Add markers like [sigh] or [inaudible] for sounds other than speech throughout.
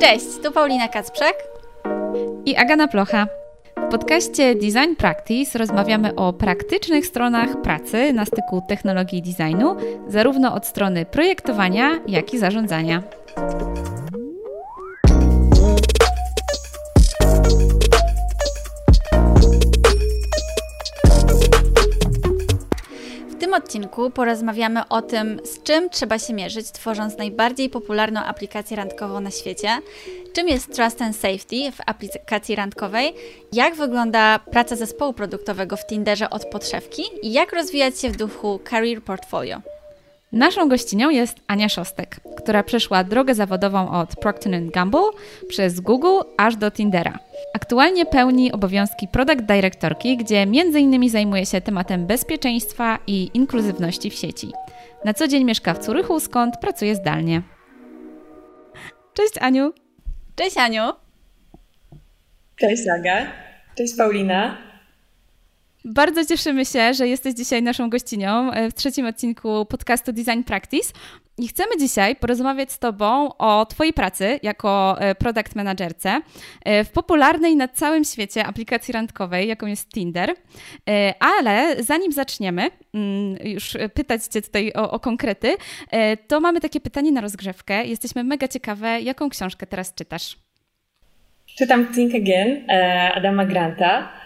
Cześć, tu Paulina Kacprzak i Agana Plocha. W podcaście Design Practice rozmawiamy o praktycznych stronach pracy na styku technologii designu, zarówno od strony projektowania, jak i zarządzania. Odcinku porozmawiamy o tym, z czym trzeba się mierzyć, tworząc najbardziej popularną aplikację randkową na świecie, czym jest Trust and Safety w aplikacji randkowej, jak wygląda praca zespołu produktowego w Tinderze od podszewki? I jak rozwijać się w duchu Career Portfolio. Naszą gościnią jest Ania Szostek, która przeszła drogę zawodową od Procter Gamble przez Google aż do Tindera. Aktualnie pełni obowiązki product directorki, gdzie m.in. zajmuje się tematem bezpieczeństwa i inkluzywności w sieci. Na co dzień mieszka w Curychu, skąd pracuje zdalnie. Cześć Aniu. Cześć Aniu. Cześć Aga. Cześć Paulina. Bardzo cieszymy się, że jesteś dzisiaj naszą gościnią e, w trzecim odcinku podcastu Design Practice. I chcemy dzisiaj porozmawiać z Tobą o Twojej pracy jako e, product managerce e, w popularnej na całym świecie aplikacji randkowej, jaką jest Tinder. Ale zanim zaczniemy mm, już pytać Cię tutaj o, o konkrety, to mamy takie pytanie na rozgrzewkę. Jesteśmy mega ciekawe, jaką książkę teraz czytasz? Czytam Think Again Adama Granta.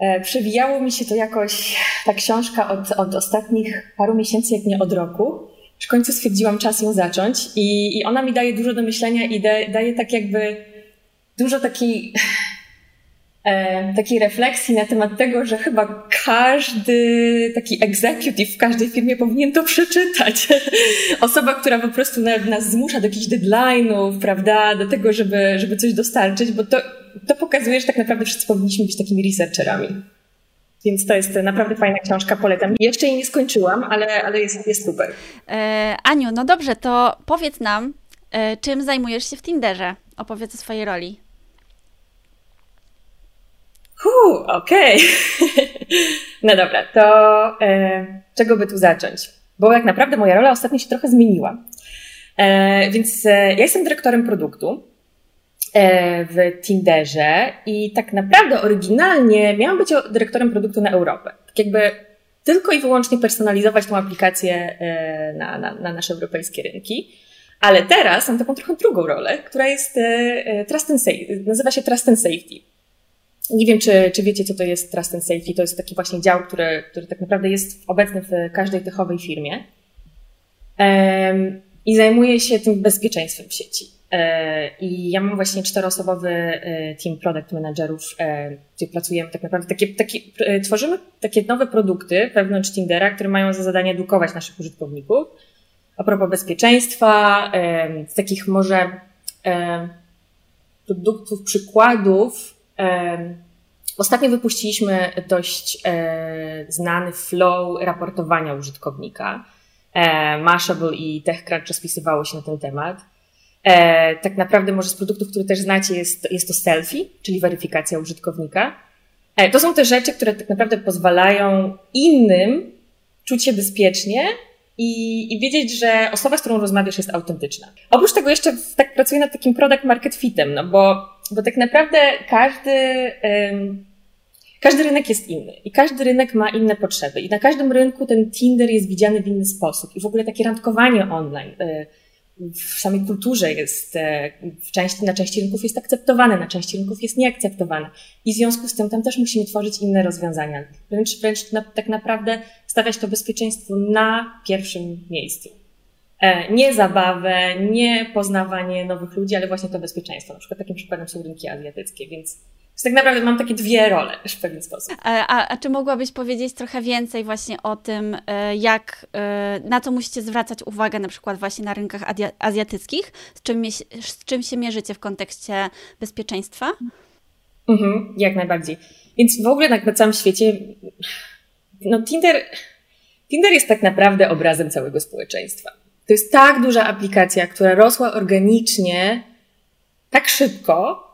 E, przewijało mi się to jakoś, ta książka od, od ostatnich paru miesięcy, jak nie od roku. W końcu stwierdziłam czas ją zacząć i, i ona mi daje dużo do myślenia i da, daje tak jakby dużo takiej, e, takiej refleksji na temat tego, że chyba każdy taki executive w każdej firmie powinien to przeczytać. [laughs] Osoba, która po prostu nas zmusza do jakichś deadline'ów, prawda, do tego, żeby, żeby coś dostarczyć, bo to to pokazuje, że tak naprawdę wszyscy powinniśmy być takimi researcherami. Więc to jest naprawdę fajna książka, polecam. Jeszcze jej nie skończyłam, ale, ale jest, jest super. E, Aniu, no dobrze, to powiedz nam, e, czym zajmujesz się w Tinderze? Opowiedz o swojej roli. Huu, okej. Okay. [laughs] no dobra, to e, czego by tu zacząć? Bo jak naprawdę moja rola ostatnio się trochę zmieniła. E, więc e, ja jestem dyrektorem produktu w Tinderze i tak naprawdę oryginalnie miałam być dyrektorem produktu na Europę. Tak jakby tylko i wyłącznie personalizować tą aplikację e, na, na, na nasze europejskie rynki. Ale teraz mam taką trochę drugą rolę, która jest e, Trust and Safety, nazywa się Trust and Safety. Nie wiem, czy, czy wiecie, co to jest Trust and Safety. To jest taki właśnie dział, który, który tak naprawdę jest obecny w każdej techowej firmie. I zajmuje się tym bezpieczeństwem sieci. E, I ja mam właśnie czteroosobowy e, team product managerów, e, gdzie pracujemy tak naprawdę, takie, takie, tworzymy takie nowe produkty wewnątrz Tindera, które mają za zadanie edukować naszych użytkowników. A propos bezpieczeństwa, z takich może produktów, przykładów, ostatnio wypuściliśmy dość znany flow raportowania użytkownika. Mashable i TechCrunch rozpisywało się na ten temat. E, tak naprawdę może z produktów, które też znacie, jest, jest to selfie, czyli weryfikacja użytkownika. E, to są te rzeczy, które tak naprawdę pozwalają innym czuć się bezpiecznie i, i wiedzieć, że osoba, z którą rozmawiasz, jest autentyczna. Oprócz tego jeszcze tak pracuję nad takim product market fitem, no bo, bo tak naprawdę każdy, um, każdy rynek jest inny i każdy rynek ma inne potrzeby i na każdym rynku ten Tinder jest widziany w inny sposób i w ogóle takie randkowanie online, y, w samej kulturze jest, e, w części, na części rynków jest akceptowane, na części rynków jest nieakceptowane. I w związku z tym tam też musimy tworzyć inne rozwiązania. Wręcz, wręcz na, tak naprawdę stawiać to bezpieczeństwo na pierwszym miejscu. E, nie zabawę, nie poznawanie nowych ludzi, ale właśnie to bezpieczeństwo. Na przykład takim przykładem są rynki azjatyckie, więc więc tak naprawdę mam takie dwie role w pewien sposób. A, a, czy mogłabyś powiedzieć trochę więcej właśnie o tym, e, jak, e, na co musicie zwracać uwagę na przykład właśnie na rynkach azjatyckich? Z czym, z czym się mierzycie w kontekście bezpieczeństwa? Mhm, jak najbardziej. Więc w ogóle tak na całym świecie, no Tinder, Tinder jest tak naprawdę obrazem całego społeczeństwa. To jest tak duża aplikacja, która rosła organicznie tak szybko,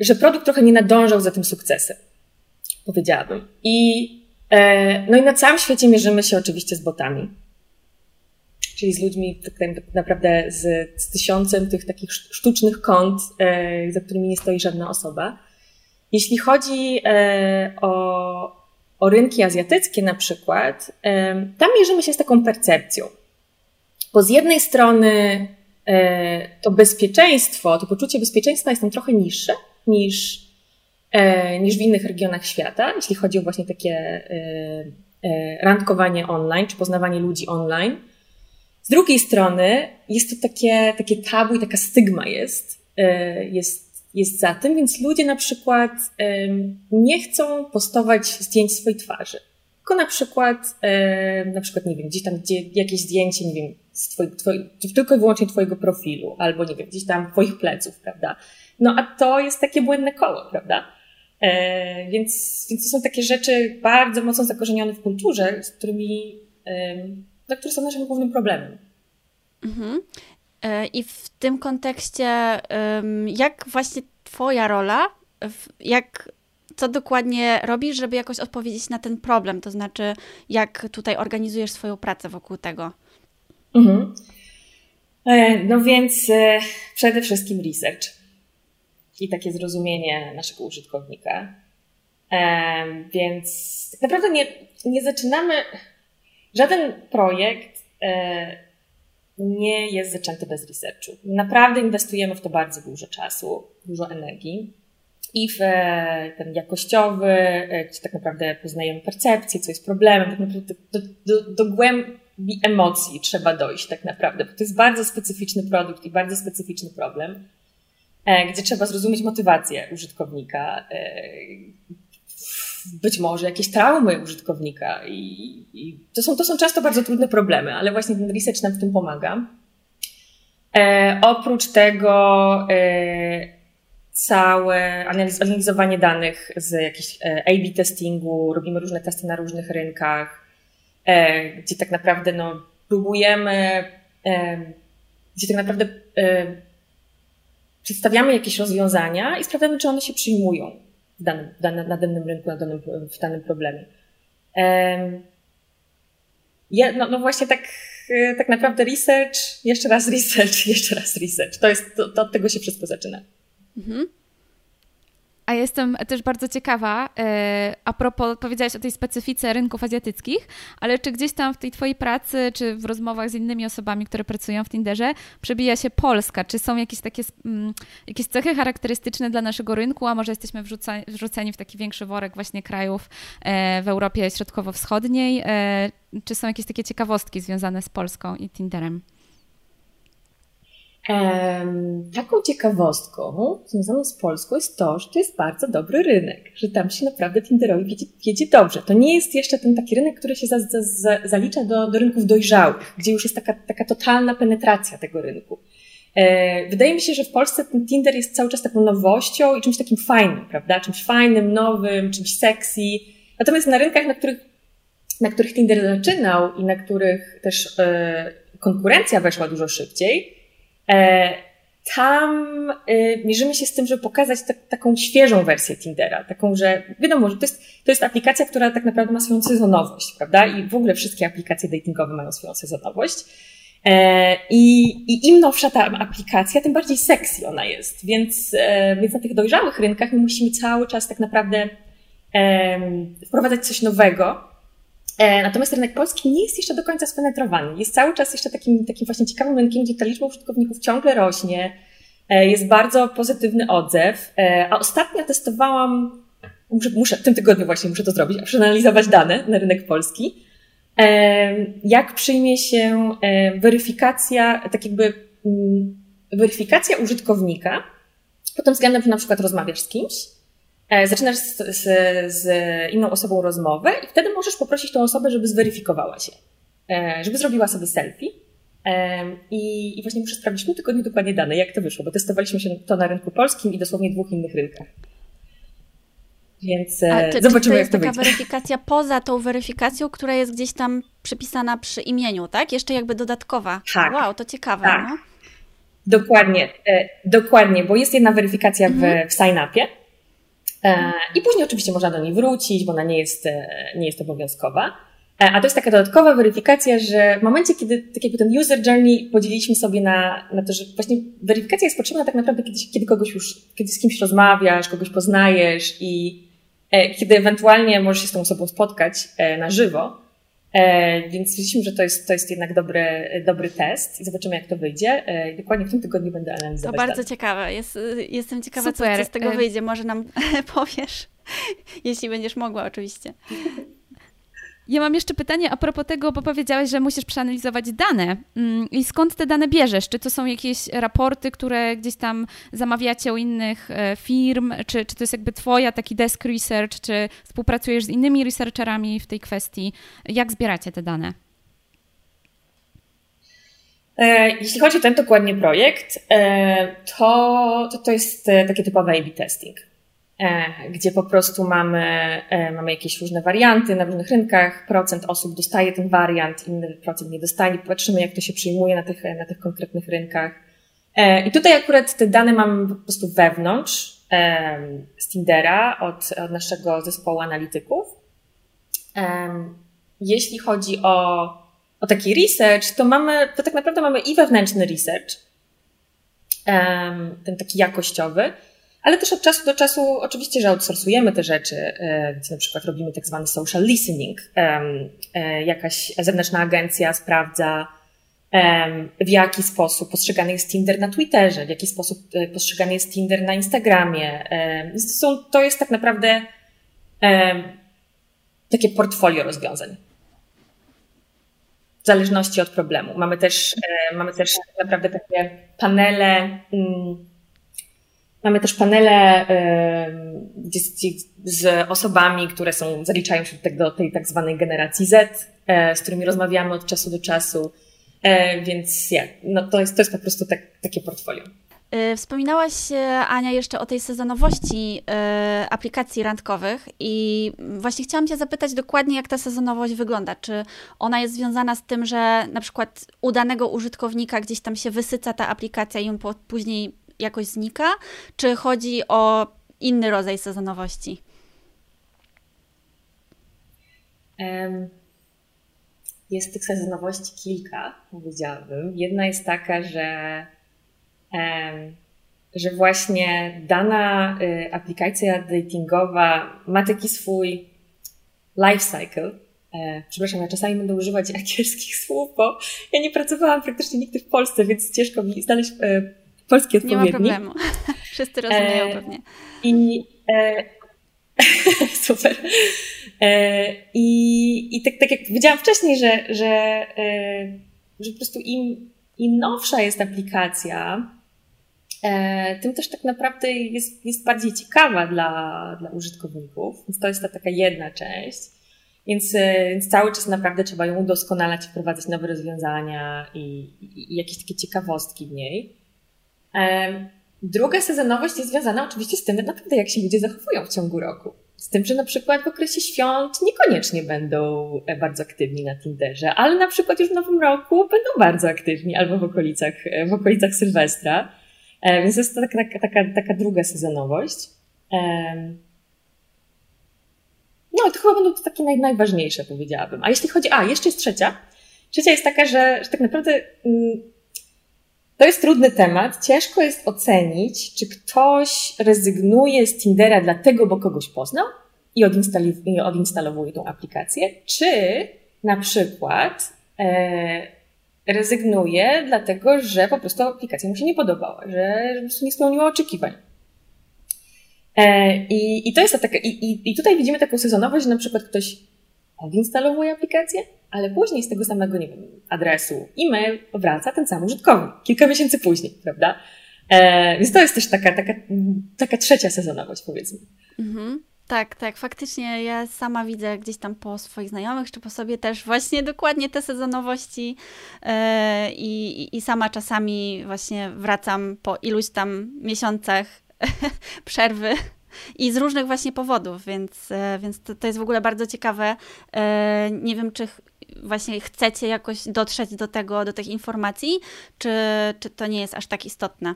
że produkt trochę nie nadążał za tym sukcesem, powiedziałabym. I, e, no i na całym świecie mierzymy się oczywiście z botami. czyli z ludźmi tak, tak naprawdę z, z tysiącem tych takich sztucznych kont, e, za którymi nie stoi żadna osoba. Jeśli chodzi e, o, o rynki azjatyckie na przykład, e, tam mierzymy się z taką percepcją. Bo z jednej strony e, to bezpieczeństwo, to poczucie bezpieczeństwa jest tam trochę niższe niż, e, niż w innych regionach świata, jeśli chodzi o właśnie takie e, randkowanie online, czy poznawanie ludzi online. Z drugiej strony jest to takie, takie tabu i taka stygma jest, jest, jest za tym, więc ludzie na przykład nie chcą postować zdjęć swojej twarzy. Tylko na przykład, na przykład, nie wiem, gdzieś tam gdzie jakieś zdjęcie, nie wiem, z twoi, twoi, tylko i wyłącznie twojego profilu, albo nie wiem, gdzieś tam twoich pleców, prawda? No a to jest takie błędne koło, prawda? E, więc, więc to są takie rzeczy bardzo mocno zakorzenione w kulturze, z którymi, e, no, które są naszym głównym problemem. Mhm. E, I w tym kontekście, jak właśnie Twoja rola, jak, co dokładnie robisz, żeby jakoś odpowiedzieć na ten problem? To znaczy, jak tutaj organizujesz swoją pracę wokół tego? Mhm. E, no więc e, przede wszystkim research i takie zrozumienie naszego użytkownika. E, więc tak naprawdę nie, nie zaczynamy, żaden projekt nie jest zaczęty bez researchu. Naprawdę inwestujemy w to bardzo dużo czasu, dużo energii i w ten jakościowy, gdzie tak naprawdę poznajemy percepcję, co jest problemem, tak naprawdę do, do, do głębi emocji trzeba dojść tak naprawdę, bo to jest bardzo specyficzny produkt i bardzo specyficzny problem, e, gdzie trzeba zrozumieć motywację użytkownika, e, być może jakieś traumy użytkownika i, to, są, to są często bardzo trudne problemy, ale właśnie ten research nam w tym pomaga. E, oprócz tego e, całe analizowanie danych z jakichś e, A-B testingu, robimy różne testy na różnych rynkach, E, gdzie tak naprawdę no, próbujemy, e, gdzie tak naprawdę e, przedstawiamy jakieś rozwiązania i sprawdzamy, czy one się przyjmują w danym, na danym rynku, na danym, w danym problemie. Ja, no, no właśnie tak, tak naprawdę research, jeszcze raz research, [laughs] jeszcze raz research. To, jest, to, to od tego się wszystko zaczyna. Mhm. A jestem też bardzo ciekawa, e, a propos, powiedziałaś o tej specyfice rynków azjatyckich, ale czy gdzieś tam w tej Twojej pracy, czy w rozmowach z innymi osobami, które pracują w Tinderze, przebija się Polska? Czy są jakieś takie mm, jakieś cechy charakterystyczne dla naszego rynku, a może jesteśmy wrzuceni w taki większy worek właśnie krajów e, w Europie Środkowo-Wschodniej? E, czy są jakieś takie ciekawostki związane z Polską i Tinderem? Taką ciekawostką związaną z Polską jest to, że to jest bardzo dobry rynek, że tam się naprawdę Tinderowi wiedzie, dobrze. To nie jest jeszcze ten taki rynek, który się za, za, za, zalicza do, do rynków dojrzałych, gdzie już jest taka, taka totalna penetracja tego rynku. E, wydaje mi się, że w Polsce ten Tinder jest cały czas taką nowością i czymś takim fajnym, prawda? Czymś fajnym, nowym, czymś sexy. Natomiast na rynkach, na których, na których Tinder zaczynał i na których też e, konkurencja weszła dużo szybciej, tam e, mierzymy się z tym, żeby pokazać taką świeżą wersję Tindera, taką, że wiadomo, że to jest, to jest aplikacja, która tak naprawdę ma swoją sezonowość, prawda? I w ogóle wszystkie aplikacje datingowe mają swoją sezonowość. E, I, I im nowsza ta aplikacja, tym bardziej sexy ona jest. Więc, więc na tych dojrzałych rynkach my musimy cały czas tak naprawdę wprowadzać coś nowego, E, natomiast rynek polski nie jest jeszcze do końca spenetrowany. Jest cały czas jeszcze takim, takim właśnie ciekawym rynkiem, gdzie ta liczba użytkowników ciągle rośnie. E, jest bardzo pozytywny odzew. E, a ostatnio testowałam, muszę, muszę w tym tygodniu właśnie muszę to zrobić, przeanalizować dane na rynek polski. Jak przyjmie się weryfikacja, tak jakby mm, weryfikacja użytkownika pod tym względem, że na przykład rozmawiasz z kimś, E, zaczynasz z, z, z, inną osobą rozmowę i wtedy możesz poprosić tą osobę, żeby zweryfikowała się, e, żeby zrobiła sobie selfie. E, I, I właśnie muszę sprawdzić w tym tygodniu dokładnie dane, jak to wyszło, bo testowaliśmy się to na rynku polskim i dosłownie dwóch innych rynkach. Więc A, czy, zobaczymy, czy to jest jak to taka weryfikacja poza tą weryfikacją, która jest gdzieś tam przypisana przy imieniu, tak? Jeszcze jakby dodatkowa. Tak. Wow, to ciekawe. Tak. No? Dokładnie, dokładnie, bo jest jedna weryfikacja mhm. w, w sign-upie, E, I później oczywiście można do niej wrócić, bo ona nie jest, e, nie jest obowiązkowa. A to jest taka dodatkowa weryfikacja, że w momencie, kiedy tak jakby ten user journey podzieliliśmy sobie na, na to, że właśnie weryfikacja jest potrzebna tak naprawdę, kiedy, kiedy kogoś już, kiedy z kimś rozmawiasz, kogoś poznajesz i e, kiedy ewentualnie możesz się z tą osobą spotkać e, na żywo. E, więc stwierdziliśmy, że to jest, to jest jednak dobry, dobry test i zobaczymy, jak to wyjdzie. E, dokładnie w tym tygodniu będę analizować. To bardzo dane. ciekawe. Jest, jestem ciekawa, co, co, z tego e, wyjdzie. Może nam [laughs] powiesz, jeśli będziesz mogła, oczywiście. Ja mam jeszcze pytanie a propos tego, bo powiedziałeś, że musisz przeanalizować dane. Mm, I skąd te dane bierzesz? Czy to są jakieś raporty, które gdzieś tam zamawiacie u innych e, firm? Czy, czy to jest jakby twoja taki desk research? Czy współpracujesz z innymi researcherami w tej kwestii? Jak zbieracie te dane? E, jeśli chodzi o ten dokładnie projekt, e, to, to, to jest takie typowe A-B testing. E, gdzie po prostu mamy, e, mamy jakieś różne warianty na różnych rynkach, procent osób dostaje ten wariant, inny procent nie dostaje, patrzymy jak to się przyjmuje na tych, na tych konkretnych rynkach. E, I tutaj akurat te dane mamy po prostu wewnątrz z Tindera od, od naszego zespołu analityków. Jeśli chodzi o, o taki research, to mamy, to tak naprawdę mamy i wewnętrzny research, ten taki jakościowy, ale też od czasu do czasu oczywiście, że outsourcujemy te rzeczy, e, gdzie na przykład robimy tak zwany social listening. E, jakaś zewnętrzna agencja sprawdza, w jaki sposób postrzegany jest Tinder na Twitterze, w jaki sposób e, postrzegany jest Tinder na Instagramie. To jest tak naprawdę takie portfolio rozwiązań. W zależności od problemu. Mamy też, mamy też tak naprawdę takie panele, mm, Mamy też panele z osobami, które są, zaliczają się do tej tak zwanej generacji Z, e, z którymi rozmawiamy od czasu do czasu. E, więc ja, no to, jest, to jest po prostu tak, takie portfolio. E, wspominałaś, Ania, jeszcze o tej sezonowości aplikacji randkowych i właśnie chciałam Cię zapytać dokładnie, jak ta sezonowość wygląda. Czy ona jest związana z tym, że na przykład u danego użytkownika gdzieś tam się wysyca ta aplikacja i on później jakoś znika, czy chodzi o inny rodzaj sezonowości? Jest tych sezonowości kilka, powiedziałabym. Jedna jest taka, że, że właśnie dana y, aplikacja datingowa ma taki swój life cycle. E, przepraszam, ja czasami będę używać [laughs] angielskich słów, bo ja nie pracowałam praktycznie nigdy w Polsce, więc ciężko mi znaleźć e, polski odpowiednik. Nie ma problemu. [laughs] Wszyscy rozumieją e, pewnie. I e, [laughs] super. E, I, i tak, tak jak powiedziałam wcześniej, że, że, e, że po prostu im, im nowsza jest aplikacja, e, tym też tak naprawdę jest, jest bardziej ciekawa dla, dla użytkowników. Więc to jest ta taka jedna część. Więc, więc cały czas naprawdę trzeba ją udoskonalać, wprowadzać nowe rozwiązania i, i, i jakieś takie ciekawostki w niej. Druga sezonowość jest związana oczywiście z tym, naprawdę jak się ludzie zachowują w ciągu roku. Z tym, że na przykład w okresie świąt niekoniecznie będą e, bardzo aktywni na Tinderze, ale na przykład już w nowym roku będą bardzo aktywni albo w okolicach, e, w okolicach Sylwestra. E, więc jest to taka, taka, taka druga sezonowość. No, to chyba będą to takie naj, najważniejsze, powiedziałabym. A jeśli chodzi, a jeszcze jest trzecia. Trzecia jest taka, że, że tak naprawdę mm, to jest trudny temat. Ciężko jest ocenić, czy ktoś rezygnuje z Tindera dlatego, bo kogoś poznał i odinstalowuje tą aplikację, czy na przykład e, rezygnuje dlatego, że po prostu aplikacja mu się nie podobała, że po prostu nie spełniła oczekiwań. E, i, I to jest taka, i, i, i tutaj widzimy taką sezonowość, że na przykład ktoś odinstalowuje aplikację, ale później z tego samego, nie wiem, adresu e-mail wraca ten sam użytkownik, kilka miesięcy później, prawda? E, więc to jest też taka, taka, taka trzecia sezonowość, powiedzmy. Mhm. Tak, tak, faktycznie ja sama widzę gdzieś tam po swoich znajomych, czy po sobie też właśnie dokładnie te sezonowości yy, i, i sama czasami właśnie wracam po iluś tam miesiącach [laughs] przerwy i z różnych właśnie powodów, więc, e, więc to, to jest w ogóle bardzo ciekawe. E, nie wiem, czy właśnie chcecie jakoś dotrzeć do tego, do tych informacji, czy, czy to nie jest aż tak istotne?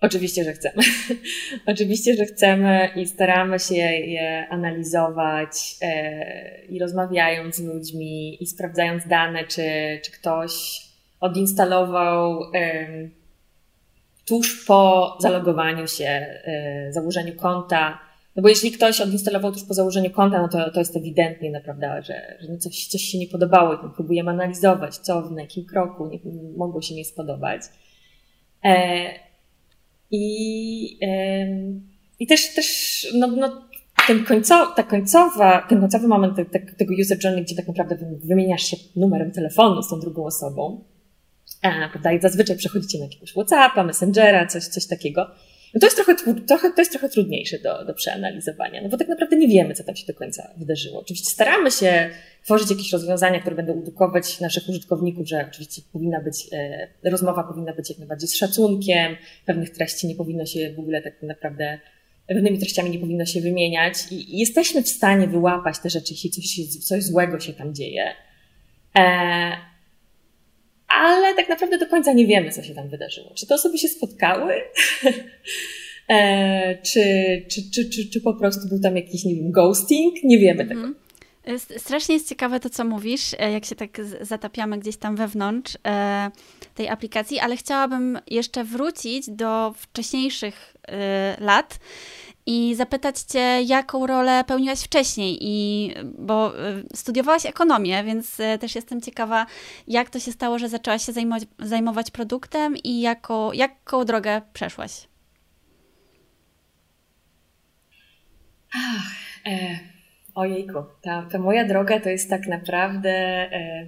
Oczywiście, że chcemy. [laughs] Oczywiście, że chcemy i staramy się je analizować e, i rozmawiając z ludźmi i sprawdzając dane, czy, czy ktoś odinstalował tuż po zalogowaniu się, e, założeniu konta. No bo jeśli ktoś odinstalował tuż po założeniu konta, no to, to jest ewidentnie naprawdę, że, że no coś, coś się nie podobało i próbujemy analizować, co na jakim kroku nie, mogło się nie spodobać. E, i, i też, też no, no, ten końcow, ta końcowa, ten końcowy moment te, te, tego user journey, gdzie tak naprawdę wymieniasz się numerem telefonu z tą drugą osobą, a, prawda, i zazwyczaj przechodzicie na jakiegoś Whatsappa, Messengera, coś, coś takiego, no to jest trochę, trochę, to jest trochę trudniejsze do, do przeanalizowania, no bo tak naprawdę nie wiemy, co tam się do końca wydarzyło. Oczywiście staramy się tworzyć jakieś rozwiązania, które będą edukować naszych użytkowników, że oczywiście powinna być, e, rozmowa powinna być jak najbardziej z szacunkiem, pewnych treści nie powinno się w ogóle tak naprawdę, pewnymi treściami nie powinno się wymieniać i, i jesteśmy w stanie wyłapać te rzeczy, jeśli coś, coś złego się tam dzieje. E, ale tak naprawdę do końca nie wiemy, co się tam wydarzyło. Czy te osoby się spotkały? [laughs] e, czy, czy, czy, czy, czy po prostu był tam jakiś, nie wiem, ghosting? Nie wiemy tego. Mhm. Strasznie jest ciekawe to, co mówisz, e, jak się tak zatapiamy gdzieś tam wewnątrz e, tej aplikacji, ale chciałabym jeszcze wrócić do wcześniejszych e, lat i zapytać Cię, jaką rolę pełniłaś wcześniej, i, bo studiowałaś ekonomię, więc też jestem ciekawa, jak to się stało, że zaczęłaś się zajmować, zajmować produktem i jako, jaką drogę przeszłaś? Ach, e Ojejku, ta, ta moja droga to jest tak naprawdę e,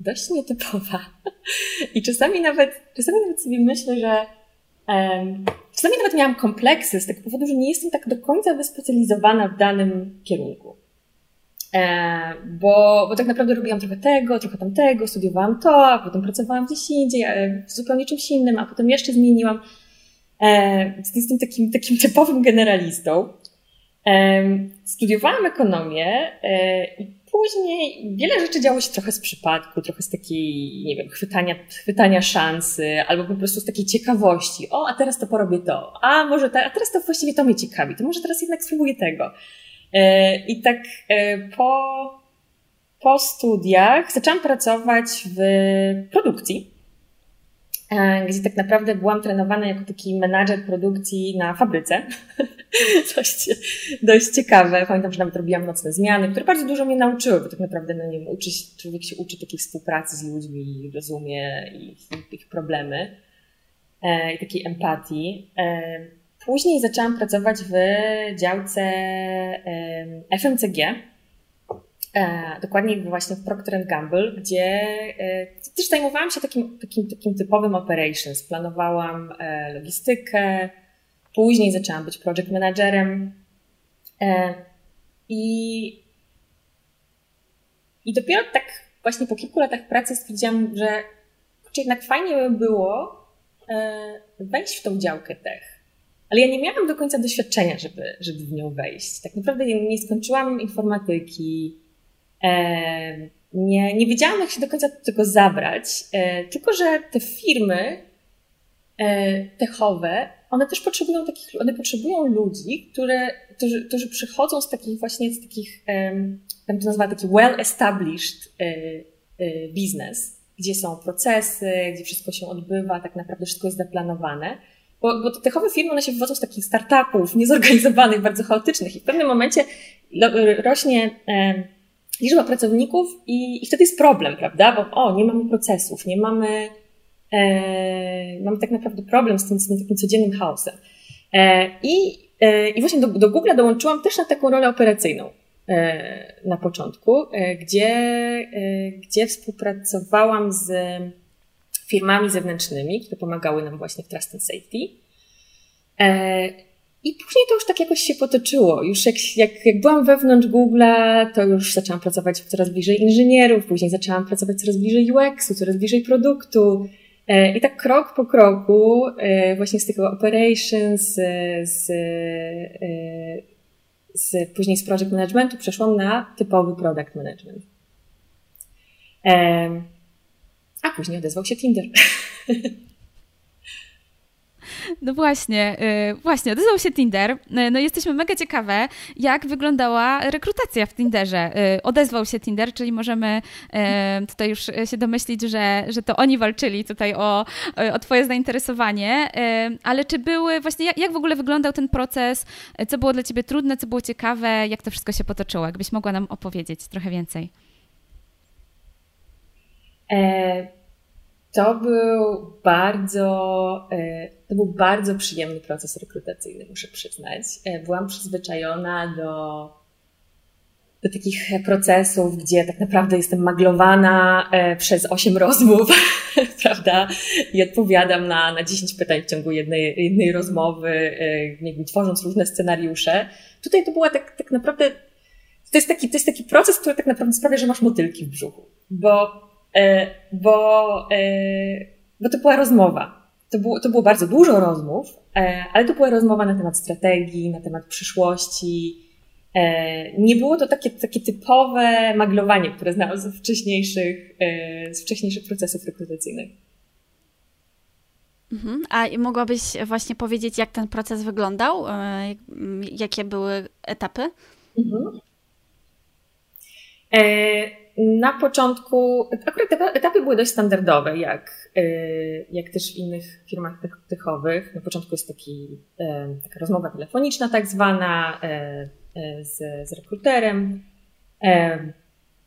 dość nietypowa. [laughs] I czasami nawet, czasami nawet sobie myślę, że czasami nawet miałam kompleksy z tego powodu, że nie jestem tak do końca wyspecjalizowana w danym kierunku. Bo, bo tak naprawdę robiłam trochę tego, trochę tamtego, studiowałam to, a potem pracowałam gdzieś indziej, e, zupełnie czymś innym, a potem jeszcze zmieniłam. E, jestem takim, takim typowym generalistą. Studiowałam ekonomię e, i później wiele rzeczy działo się trochę z przypadku, trochę z takiej, nie wiem, chwytania, chwytania szansy, albo po prostu z takiej ciekawości. O, a teraz to porobię to. A może ta, a teraz to właściwie to mnie ciekawi. To może teraz jednak spróbuję tego. E, I tak e, po, po studiach zaczęłam pracować w produkcji gdzie tak naprawdę byłam trenowana jako taki menadżer produkcji na fabryce. [laughs] dość, dość ciekawe. Pamiętam, że nawet robiłam nocne zmiany, które bardzo dużo mnie nauczyły, bo tak naprawdę, no nie wiem, uczy, człowiek się uczy takiej współpracy z ludźmi, rozumie ich, ich problemy e, i takiej empatii. E, później zaczęłam pracować w działce e, FMCG, E, dokładnie właśnie w Procter Gamble, gdzie e, też zajmowałam się takim, takim, takim typowym operations. Planowałam e, logistykę, później zaczęłam być project managerem i, i dopiero tak właśnie po kilku latach pracy stwierdziłam, że jednak fajnie by było wejść w tą działkę tech. Ale ja nie miałam do końca doświadczenia, żeby, żeby w nią wejść. Tak naprawdę nie skończyłam informatyki, nie, nie wiedziałam, jak się do końca tego zabrać, e, tylko że te firmy e, techowe, one też potrzebują takich, one potrzebują ludzi, które, którzy, którzy przychodzą z takich właśnie, z takich, tam to nazywa taki well-established e, business, gdzie są procesy, gdzie wszystko się odbywa, tak naprawdę wszystko jest zaplanowane. Bo, bo te techowe firmy, one się wywodzą z takich startupów, niezorganizowanych, bardzo chaotycznych i w pewnym momencie rośnie liczba pracowników i, i wtedy jest problem, prawda? Bo o, nie mamy procesów, nie mamy, e, mamy tak naprawdę problem z tym, z tym takim codziennym chaosem. E, i, e, I właśnie do, do Google dołączyłam też na taką rolę operacyjną e, na początku, e, gdzie, e, gdzie współpracowałam z firmami zewnętrznymi, które pomagały nam właśnie w Trust and Safety. I później to już tak jakoś się potoczyło. Już jak, jak, jak byłam wewnątrz Google'a, to już zaczęłam pracować coraz bliżej inżynierów, później zaczęłam pracować coraz bliżej UX-u, coraz bliżej produktu. E, I tak krok po kroku, e, właśnie z tego operations, e, z, z, później z project managementu przeszłam na typowy product management. A później odezwał się Tinder. [laughs] No właśnie, yy, właśnie, odezwał się Tinder. Yy, no jesteśmy mega ciekawe, jak wyglądała rekrutacja w Tinderze. Yy, odezwał się Tinder, czyli możemy y, tutaj już się domyślić, że, że to oni walczyli tutaj o, o twoje zainteresowanie. Y, ale czy były, właśnie jak, jak w ogóle wyglądał ten proces? Co było dla ciebie trudne, co było ciekawe? Jak to wszystko się potoczyło? Jakbyś mogła nam opowiedzieć trochę więcej. E, to był bardzo, e, to był bardzo przyjemny proces rekrutacyjny, muszę przyznać. E, byłam przyzwyczajona do, do takich procesów, gdzie tak naprawdę jestem maglowana przez osiem rozmów, [laughs] prawda? I odpowiadam na, na 10 pytań w ciągu jednej, jednej rozmowy, tworząc różne scenariusze. Tutaj to była tak, tak naprawdę, to jest, taki, to jest taki proces, który tak naprawdę sprawia, że masz motylki w brzuchu. Bo E, bo, e, bo to była rozmowa. To było, to było bardzo dużo rozmów, e, ale to była rozmowa na temat strategii, na temat przyszłości. Nie było to takie, takie typowe maglowanie, które znałam z wcześniejszych, z wcześniejszych procesów rekrutacyjnych. Mhm. A mogłabyś właśnie powiedzieć, jak ten proces wyglądał? Jakie były etapy? Mhm. Na początku, akurat etapy były dość standardowe, jak, e, jak też w innych firmach techowych. Na początku jest taki, e, taka rozmowa telefoniczna tak zwana e, z, z rekruterem.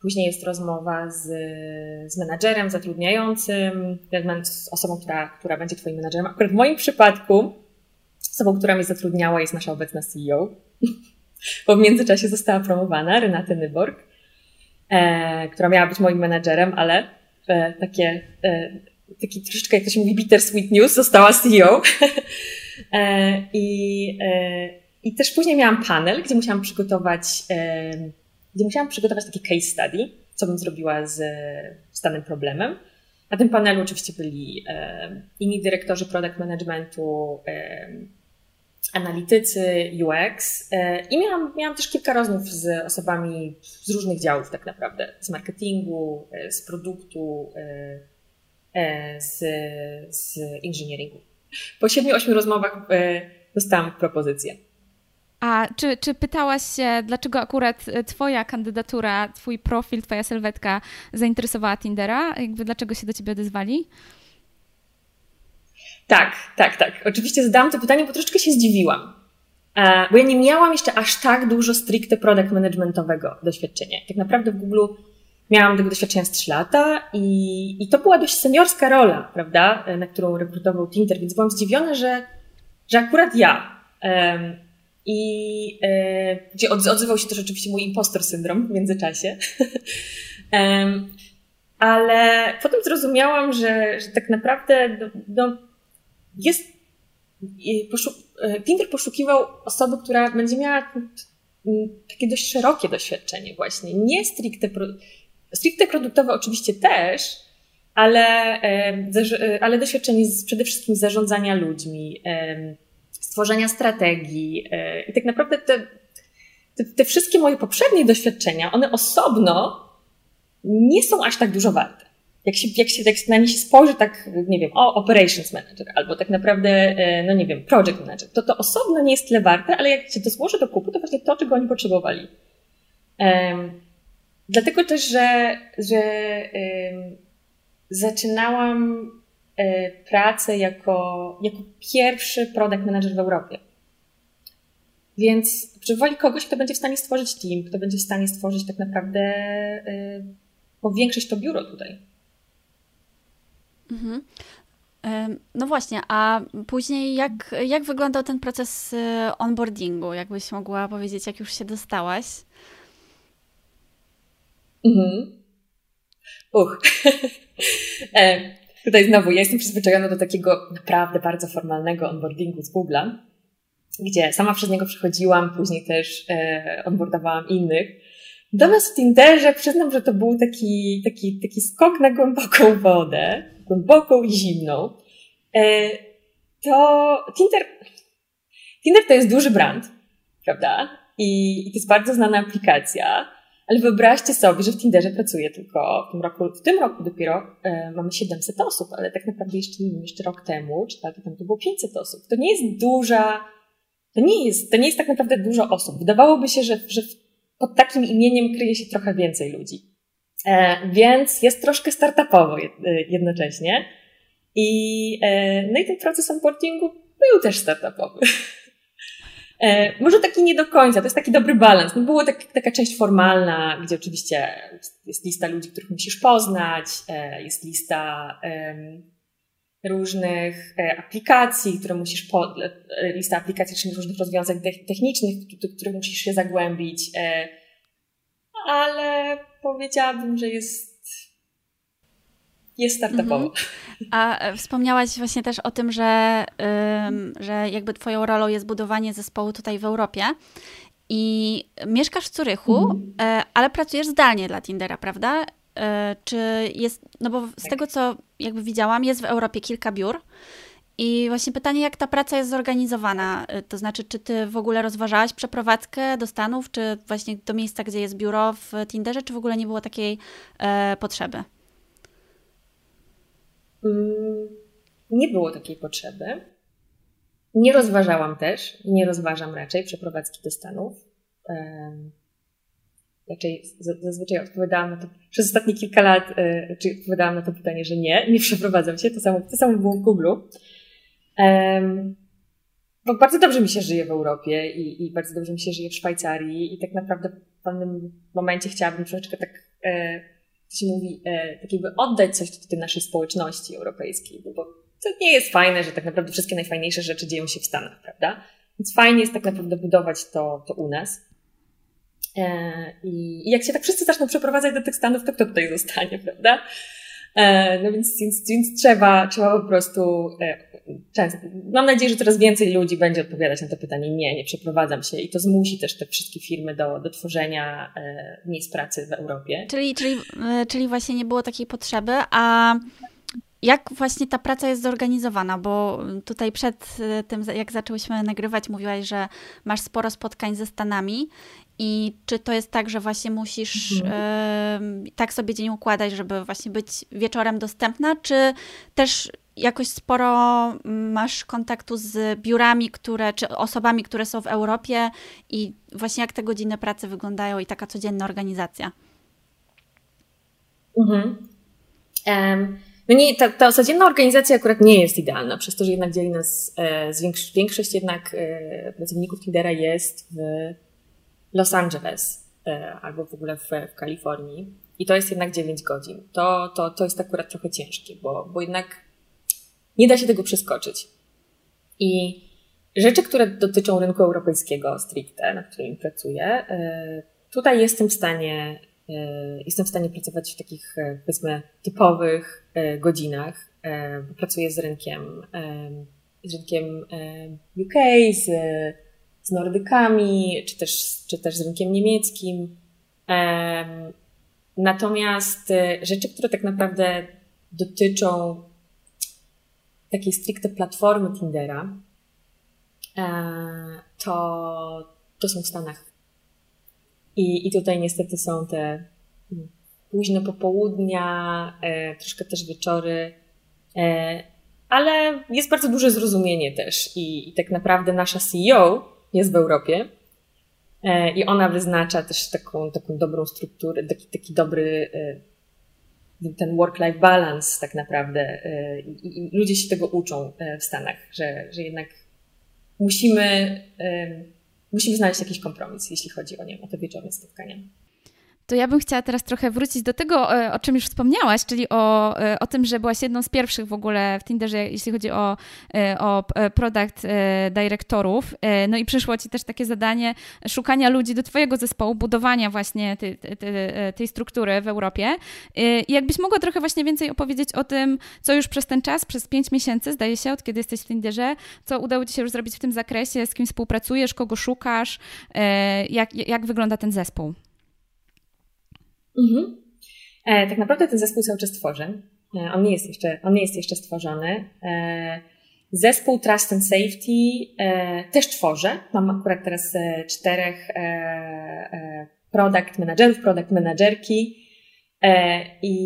Później jest rozmowa z, z menadżerem zatrudniającym, z osobą, która, która będzie Twoim menadżerem. Akurat w moim przypadku osobą, która mnie zatrudniała jest nasza obecna CEO, [laughs] bo w międzyczasie została promowana, Renata Nyborg e, która miała być moim menedżerem, ale e, takie, e, taki troszeczkę, jak to się mówi, bittersweet news, została CEO. [laughs] e, i, e, I też później miałam panel, gdzie musiałam przygotować, e, gdzie musiałam przygotować taki case study, co bym zrobiła z, z danym problemem. Na tym panelu oczywiście byli e, inni dyrektorzy product managementu, analitycy UX e, i miałam, miałam też kilka rozmów z osobami z różnych działów tak naprawdę, z marketingu, e, z produktu, e, z, z engineeringu. Po siedmiu, ośmiu rozmowach dostałam propozycję. A czy, czy pytałaś się, dlaczego akurat Twoja kandydatura, Twój profil, Twoja sylwetka zainteresowała Tindera? Jakby dlaczego się do Ciebie odezwali? Tak, tak, tak. Oczywiście zadałam to pytanie, bo troszeczkę się zdziwiłam. E, bo ja nie miałam jeszcze aż tak dużo stricte product managementowego doświadczenia. Tak naprawdę w Google miałam tego doświadczenia z 3 lata i, i to była dość seniorska rola, prawda, e, na którą rekrutował Tinter, więc byłam zdziwiona, że, że akurat ja. I e, gdzie odzywał się też oczywiście mój impostor syndrom w międzyczasie. [laughs] ale potem zrozumiałam, że, że tak naprawdę no, no jest, poszuk e, Tinder poszukiwał osoby, która będzie miała takie dość szerokie doświadczenie właśnie, nie stricte, stricte produktowe oczywiście też, ale, e, ale doświadczenie z, przede wszystkim zarządzania ludźmi, stworzenia strategii e, i tak naprawdę te, te, te wszystkie moje poprzednie doświadczenia, one osobno nie są aż tak dużo warte jak się, jak się jak na nie spojrzy, tak, nie wiem, o, operations manager, albo tak naprawdę, e, no nie wiem, project manager, to to osobno nie jest tyle warte, ale jak się to złoży do kupu, to właśnie to, czego oni potrzebowali. Um, dlatego też, że, że um, zaczynałam e, pracę jako, jako pierwszy product manager w Europie. Więc potrzebowali kogoś, kto będzie w stanie stworzyć team, kto będzie w stanie stworzyć tak naprawdę, y, powiększyć to biuro tutaj. Mhm. No właśnie, a później jak, jak wyglądał ten proces y, onboardingu? Jakbyś mogła powiedzieć, jak już się dostałaś? Mhm. Uch. [laughs] e, tutaj znowu, ja jestem przyzwyczajona do takiego naprawdę bardzo formalnego onboardingu z Google'a, gdzie sama przez niego przechodziłam, później też e, onboardowałam innych. Natomiast w Tinderze przyznam, że to był taki, taki, taki skok na głęboką wodę, głęboką i zimną. E, to Tinder, Tinder to jest duży brand, prawda? I, to jest bardzo znana aplikacja. Ale wyobraźcie sobie, że w Tinderze pracuje tylko w tym roku, w tym roku dopiero e, mamy 700 osób, ale tak naprawdę jeszcze, jeszcze rok temu, czy tak, tam to było 500 osób. To nie jest duża, to nie jest, to nie jest tak naprawdę dużo osób. Wydawałoby się, że, że pod takim imieniem kryje się trochę więcej ludzi. E, więc jest troszkę startupowo e, jednocześnie. I, e, no i ten proces onboardingu był też startupowy. [laughs] Może taki nie do końca, to jest taki dobry balans. No było tak, taka część formalna, gdzie oczywiście jest lista ludzi, których musisz poznać, jest lista różnych aplikacji, które musisz, po, lista aplikacji, czyli różnych rozwiązań technicznych, do których musisz się zagłębić, ale powiedziałabym, że jest jest startupowo. Mhm. A e, wspomniałaś właśnie też o tym, że, że jakby Twoją rolą jest budowanie zespołu tutaj w Europie. I mieszkasz w Zurychu, mhm. E, ale pracujesz zdalnie dla Tindera, prawda? E, czy jest, no bo z tak. tego co jakby widziałam, jest w Europie kilka biur. I właśnie pytanie, jak ta praca jest zorganizowana? To znaczy, czy ty w ogóle rozważałaś przeprowadzkę do Stanów, czy właśnie do miejsca, gdzie jest biuro w Tinderze, czy w ogóle nie było takiej e, potrzeby? Mm, nie było takiej potrzeby. Nie rozważałam też nie rozważam raczej przeprowadzki do Stanów. Raczej zazwyczaj odpowiadałam na to, przez ostatnie kilka lat, e, czy odpowiadałam na to pytanie, że nie, nie przeprowadzam się. To samo, to samo było w Google. Bo bardzo dobrze mi się żyje w Europie i, i bardzo dobrze mi się żyje w Szwajcarii i tak naprawdę w pewnym momencie chciałabym troszeczkę tak e, się mówi, e, tak jakby oddać coś do tej naszej społeczności europejskiej, bo to nie jest fajne, że tak naprawdę wszystkie najfajniejsze rzeczy dzieją się w Stanach, prawda? Więc fajnie jest tak naprawdę budować to, to u nas. E, I jak się tak wszyscy zaczną przeprowadzać do tych Stanów, to kto tutaj zostanie, [laughs] prawda? E, no więc, więc, więc trzeba, trzeba po prostu e, często, mam nadzieję, że coraz więcej ludzi będzie odpowiadać na to pytanie, nie, nie przeprowadzam się i to zmusi też te wszystkie firmy do, do tworzenia e, miejsc pracy w Europie. Czyli, czyli, czyli właśnie nie było takiej potrzeby, a jak właśnie ta praca jest zorganizowana? Bo tutaj przed tym, jak zaczęłyśmy nagrywać, mówiłaś, że masz sporo spotkań ze Stanami i czy to jest tak, że właśnie musisz mhm. y, tak sobie dzień układać, żeby właśnie być wieczorem dostępna, czy też jakoś sporo masz kontaktu z biurami, które, czy osobami, które są w Europie i właśnie jak te godziny pracy wyglądają i taka codzienna organizacja? Mhm. Um, no nie, ta, ta codzienna organizacja akurat nie jest idealna, przez to, że jednak dzieli nas, e, większość, większość jednak e, pracowników Tindera jest w Los Angeles e, albo w ogóle w, w Kalifornii i to jest jednak 9 godzin. To, to, to jest akurat trochę ciężkie, bo, bo jednak nie da się tego przeskoczyć. I rzeczy, które dotyczą rynku europejskiego stricte, na którym pracuję, e, tutaj jestem w stanie, e, jestem w stanie pracować w takich, powiedzmy, typowych godzinach. Pracuję z rynkiem, z rynkiem UK, z z Nordykami, czy też, czy też z rynkiem niemieckim. Natomiast e, rzeczy, które tak naprawdę dotyczą takiej stricte platformy Tindera, e, to, to są w Stanach. I, I tutaj niestety są te mm, późne popołudnia, e, troszkę też wieczory, ale jest bardzo duże zrozumienie też i, i tak naprawdę nasza CEO jest w Europie. E, I ona wyznacza też taką, taką dobrą strukturę, taki, taki dobry e, ten work-life balance tak naprawdę. E, I, ludzie się tego uczą w Stanach, że, że jednak musimy, musimy znaleźć jakiś kompromis, jeśli chodzi o, nie, o te wieczorne spotkania to ja bym chciała teraz trochę wrócić do tego, e, o czym już wspomniałaś, czyli o, e, o tym, że byłaś jedną z pierwszych w ogóle w Tinderze, jeśli chodzi o, e, o product dyrektorów. No i przyszło ci też takie zadanie szukania ludzi do twojego zespołu, budowania właśnie tej, tej, tej struktury w Europie. I jakbyś mogła trochę właśnie więcej opowiedzieć o tym, co już przez ten czas, przez pięć miesięcy, zdaje się, od kiedy jesteś w Tinderze, co udało ci się już zrobić w tym zakresie, z kim współpracujesz, kogo szukasz, jak, jak wygląda ten zespół? Mhm. E, tak naprawdę ten zespół cały czas tworzy. E, on, nie jest jeszcze, on nie jest jeszcze stworzony. E, zespół Trust and Safety e, też tworzę. Mam akurat teraz e, czterech e, product managerów, product managerki i,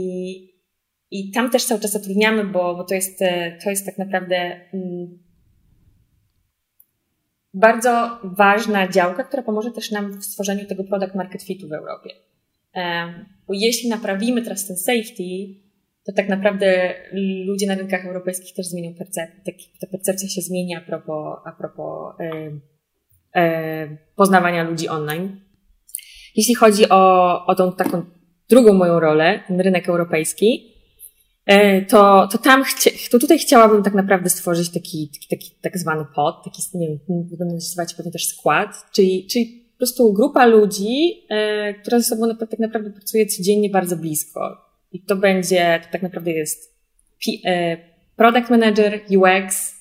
i tam też cały czas zatrudniamy, bo, bo to, jest, to jest tak naprawdę mm, bardzo ważna działka, która pomoże też nam w stworzeniu tego product market fitu w Europie. Bo jeśli naprawimy teraz ten safety, to tak naprawdę ludzie na rynkach europejskich też zmienią percepcję. Ta percepcja się zmieni a propos, a propos e, e, poznawania ludzi online. Jeśli chodzi o, o tą taką drugą moją rolę, ten rynek europejski, e, to, to tam, to tutaj chciałabym tak naprawdę stworzyć taki, taki, taki tak zwany pod, taki, nie wiem, będę nazywać pewnie też skład, czyli, czyli po prostu grupa ludzi, e, która ze sobą tak naprawdę pracuje codziennie bardzo blisko. I to będzie, to tak naprawdę jest e, product manager UX,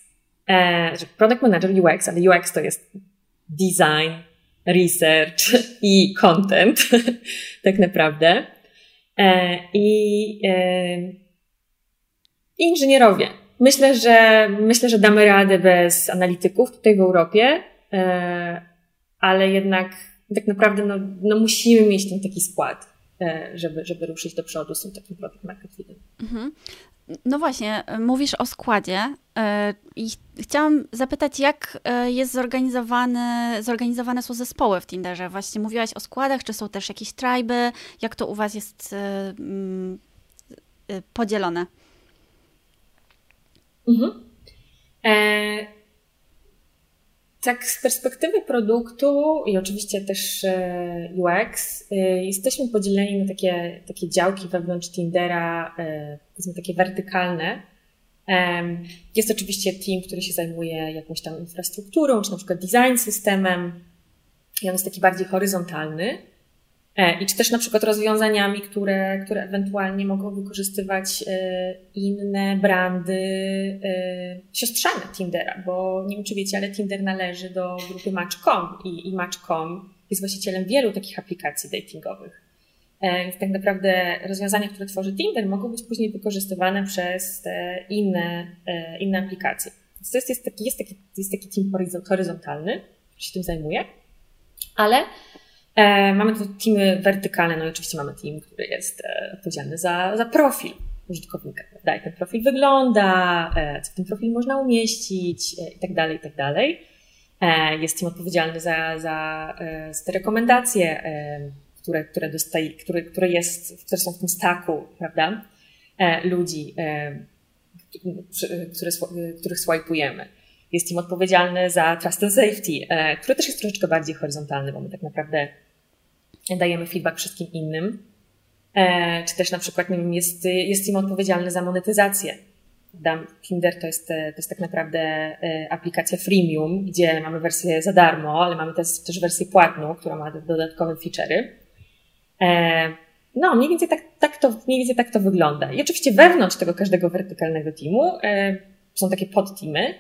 znaczy product manager UX, ale UX to jest design, research i content, [laughs] tak naprawdę. I inżynierowie. Myślę, że myślę, że damy radę bez analityków tutaj w Europie, ale jednak tak naprawdę no, no musimy mieć ten taki skład, e, żeby, żeby ruszyć do przodu z tym takim product market fitem. Mhm. No właśnie, mówisz o składzie e, i chciałam zapytać, jak e, jest zorganizowane, zorganizowane są zespoły w Tinderze? Właśnie mówiłaś o składach, czy są też jakieś tryby? Jak to u Was jest mm, podzielone? Mhm. E tak, z perspektywy produktu i oczywiście też e, UX, e, jesteśmy podzieleni na takie, takie działki wewnątrz Tindera, e, powiedzmy takie wertykalne. Jest oczywiście team, który się zajmuje jakąś tam infrastrukturą, czy na przykład design systemem. I on jest taki bardziej horyzontalny. E, I czy też na przykład rozwiązaniami, które, które ewentualnie mogą wykorzystywać e, inne brandy e, siostrzane Tindera, bo nie wiem czy wiecie, ale Tinder należy do grupy Match.com i, i Match.com jest właścicielem wielu takich aplikacji datingowych. Więc tak naprawdę rozwiązania, które tworzy Tinder mogą być później wykorzystywane przez te inne, inne aplikacje. Więc to jest, jest, taki, jest, taki, jest taki team horyzontalny, który się tym zajmuje, ale mamy tu teamy wertykalne, no i oczywiście mamy team, który jest e, odpowiedzialny za, za profil użytkownika, prawda? Jak ten profil wygląda, e, co w tym profil można umieścić i tak dalej, i tak dalej. Jest team odpowiedzialny za, za, za te rekomendacje, które, które, dostaje, które, które, jest, które są w tym staku, prawda? Ludzi, które, których swajpujemy. Jest team odpowiedzialny za Trust and Safety, który też jest troszeczkę bardziej horyzontalny, bo my tak naprawdę dajemy feedback wszystkim innym. E, czy też na przykład, nie wiem, jest, jest im odpowiedzialny za monetyzację. Tinder to jest, to jest tak naprawdę e, aplikacja freemium, gdzie mamy wersję za darmo, ale mamy też, też wersję płatną, która ma dodatkowe feature'y. E, no, mniej więcej tak, tak, to, mniej więcej tak to wygląda. I oczywiście wewnątrz tego każdego wertykalnego teamu są takie podteamy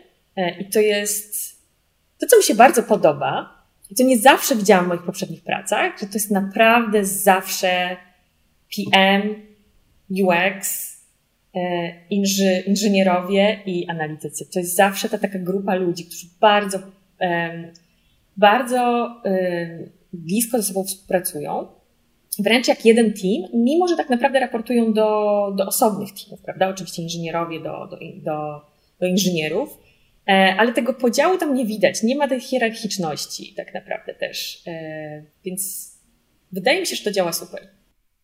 i to jest to, co mi się bardzo podoba, i co nie zawsze widziałam w moich poprzednich pracach, że to jest naprawdę zawsze PM, UX, e, inży, inżynierowie i analitycy. To jest zawsze ta taka grupa ludzi, którzy bardzo, bardzo blisko ze sobą współpracują. Wręcz jak jeden team, mimo że tak naprawdę raportują do, do osobnych teamów, prawda? Oczywiście inżynierowie do, do, do, do inżynierów, ale tego podziału tam nie widać, nie ma tej hierarchiczności tak naprawdę też. E, więc wydaje mi się, że to działa super.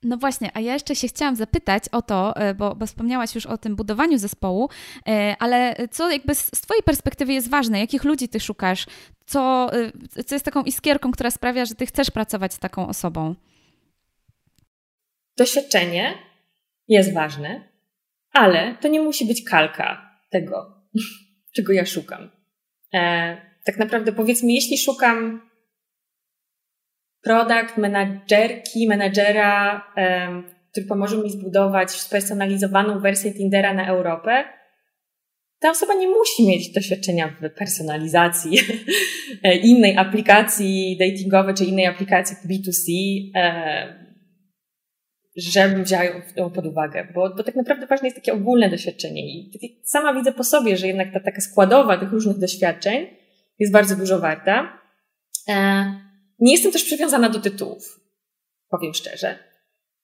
No właśnie, a ja jeszcze się chciałam zapytać o to, e, bo, bo wspomniałaś już o tym budowaniu zespołu, ale co jakby z, z Twojej perspektywy jest ważne? Jakich ludzi Ty szukasz? Co, co jest taką iskierką, która sprawia, że Ty chcesz pracować z taką osobą? Doświadczenie jest ważne, ale to nie musi być kalka tego, czego ja szukam. E, tak naprawdę powiedzmy, jeśli szukam product managerki, menadżera, e, który pomoże mi zbudować spersonalizowaną wersję Tindera na Europę, ta osoba nie musi mieć doświadczenia w personalizacji [laughs] e, innej aplikacji datingowej czy innej aplikacji B2C. E, żebym wzięła ją pod uwagę, bo, bo tak naprawdę ważne jest takie ogólne doświadczenie i sama widzę po sobie, że jednak ta taka składowa tych różnych doświadczeń jest bardzo dużo warta. E, nie jestem też przywiązana do tytułów. powiem szczerze,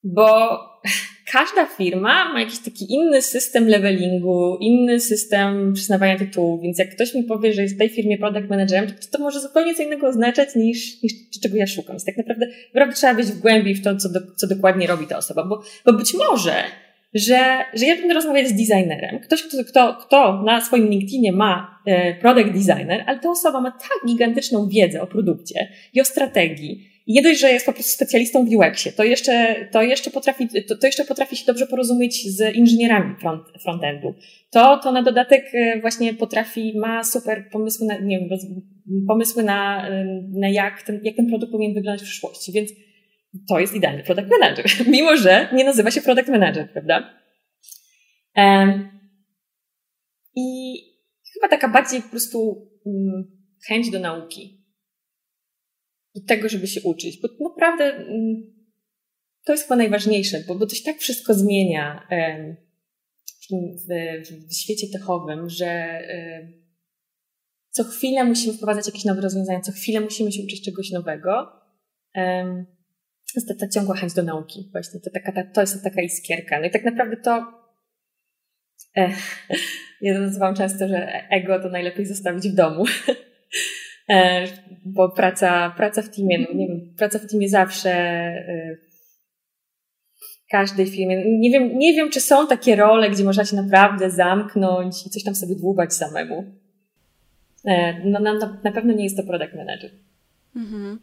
bo [laughs] każda firma ma jakiś taki inny system levelingu, inny system przyznawania tytułu, więc jak ktoś mi powie, że jest w tej firmie product managerem, to to może zupełnie co innego oznaczać niż, niż czego ja szukam. Więc tak naprawdę, naprawdę trzeba być w głębi w to, co, do, co dokładnie robi ta osoba, bo, bo być może że, że ja będę rozmawiać z designerem. Ktoś, kto, kto, kto na swoim LinkedInie ma e, product designer, ale ta osoba ma tak gigantyczną wiedzę o produkcie i o strategii. Nie dość, że jest po prostu specjalistą w UX-ie, to jeszcze, to jeszcze potrafi, to, to jeszcze potrafi się dobrze porozumieć z inżynierami front, frontendu. To, to na dodatek e, właśnie potrafi, ma super pomysły na, nie wiem, pomysły na, e, na jak ten, jak ten produkt powinien wyglądać w przyszłości. Więc to jest idealny product manager, [laughs] mimo że nie nazywa się product manager, prawda? Um, I chyba taka bardziej po prostu um, chęć do nauki. Do tego, żeby się uczyć, bo naprawdę um, to jest chyba najważniejsze, bo, bo to się tak wszystko zmienia w, w, w świecie techowym, że co chwilę musimy wprowadzać jakieś nowe rozwiązania, co chwilę musimy się uczyć czegoś nowego jest ta, ta ciągła chęć do nauki. Właśnie to, taka, ta, to jest taka iskierka. No i tak naprawdę to e, [laughs] ja nazywam często, że ego to najlepiej zostawić w domu. [laughs] e, bo praca, praca w teamie, no nie wiem, praca w teamie zawsze e, każdej firmie. Nie wiem, nie wiem, czy są takie role, gdzie można się naprawdę zamknąć i coś tam sobie dłubać samemu. E, no, na, na pewno nie jest to product manager. Mhm.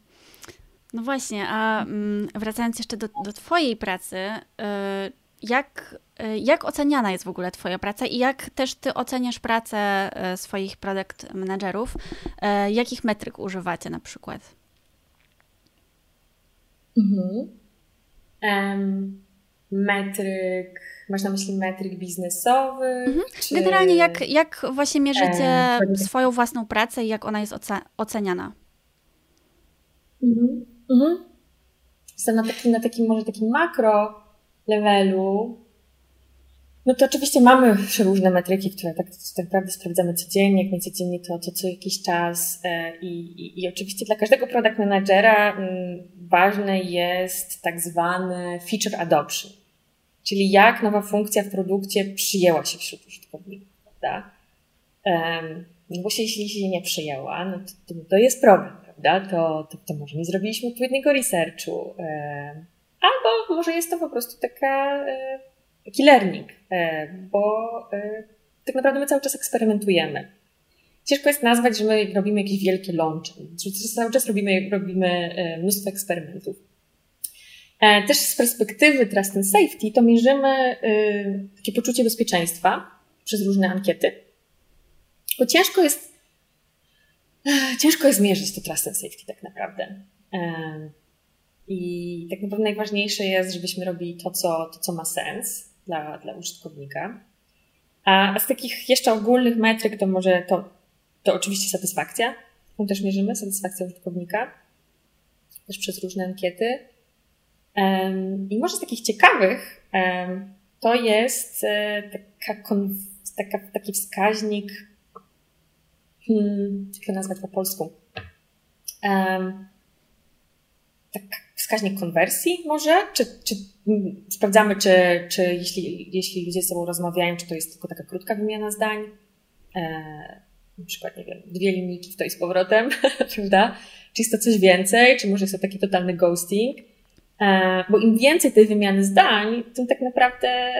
No właśnie, a mm, wracając jeszcze do, do Twojej pracy, y, jak, y, jak oceniana jest w ogóle Twoja praca i jak też Ty oceniasz pracę y, swoich product managerów? Jakich metryk używacie na przykład? Mhm. Um, metryk, masz na myśli metryk biznesowy? Mhm. Czy... Generalnie jak, jak właśnie mierzycie swoją własną pracę i jak ona jest oceniana? Mhm. Mhm. Jestem na takim, na takim może takim makro levelu. No to oczywiście mamy różne metryki, które tak, tak naprawdę sprawdzamy codziennie, jak nie codziennie to, to co jakiś czas e, i, i, i oczywiście dla każdego product managera mm, ważne jest tak zwany feature adoption, czyli jak nowa funkcja w produkcie przyjęła się wśród użytkowników, prawda? No bo się, jeśli się nie przyjęła, no to, to, jest problem prawda, to, to, to może nie zrobiliśmy odpowiedniego researchu, albo może jest to po prostu taka, e, taki learning, e, bo tak naprawdę my cały czas eksperymentujemy. Ciężko jest nazwać, że my robimy jakieś wielkie launchy, cały czas robimy, robimy mnóstwo eksperymentów. Też z perspektywy Trust and Safety to mierzymy takie poczucie bezpieczeństwa przez różne ankiety. Bo ciężko jest ciężko jest mierzyć to trust and safety tak naprawdę. I tak naprawdę najważniejsze jest, żebyśmy robili to, co, to, co ma sens dla, dla użytkownika. A, z takich jeszcze ogólnych metryk to może to, to oczywiście satysfakcja, którą też mierzymy, satysfakcja użytkownika, też przez różne ankiety. I może z takich ciekawych to jest e, taka, taka, taki wskaźnik hmm, jak to nazwać po polsku? Um, tak, wskaźnik konwersji może? Czy, czy sprawdzamy, czy, czy jeśli, jeśli ludzie ze sobą rozmawiają, czy to jest tylko taka krótka wymiana zdań? E, na przykład, nie wiem, dwie linijki i z powrotem, [laughs] prawda? Czy jest to coś więcej, czy może jest to taki totalny ghosting? E, bo im więcej tej wymiany zdań, tym tak naprawdę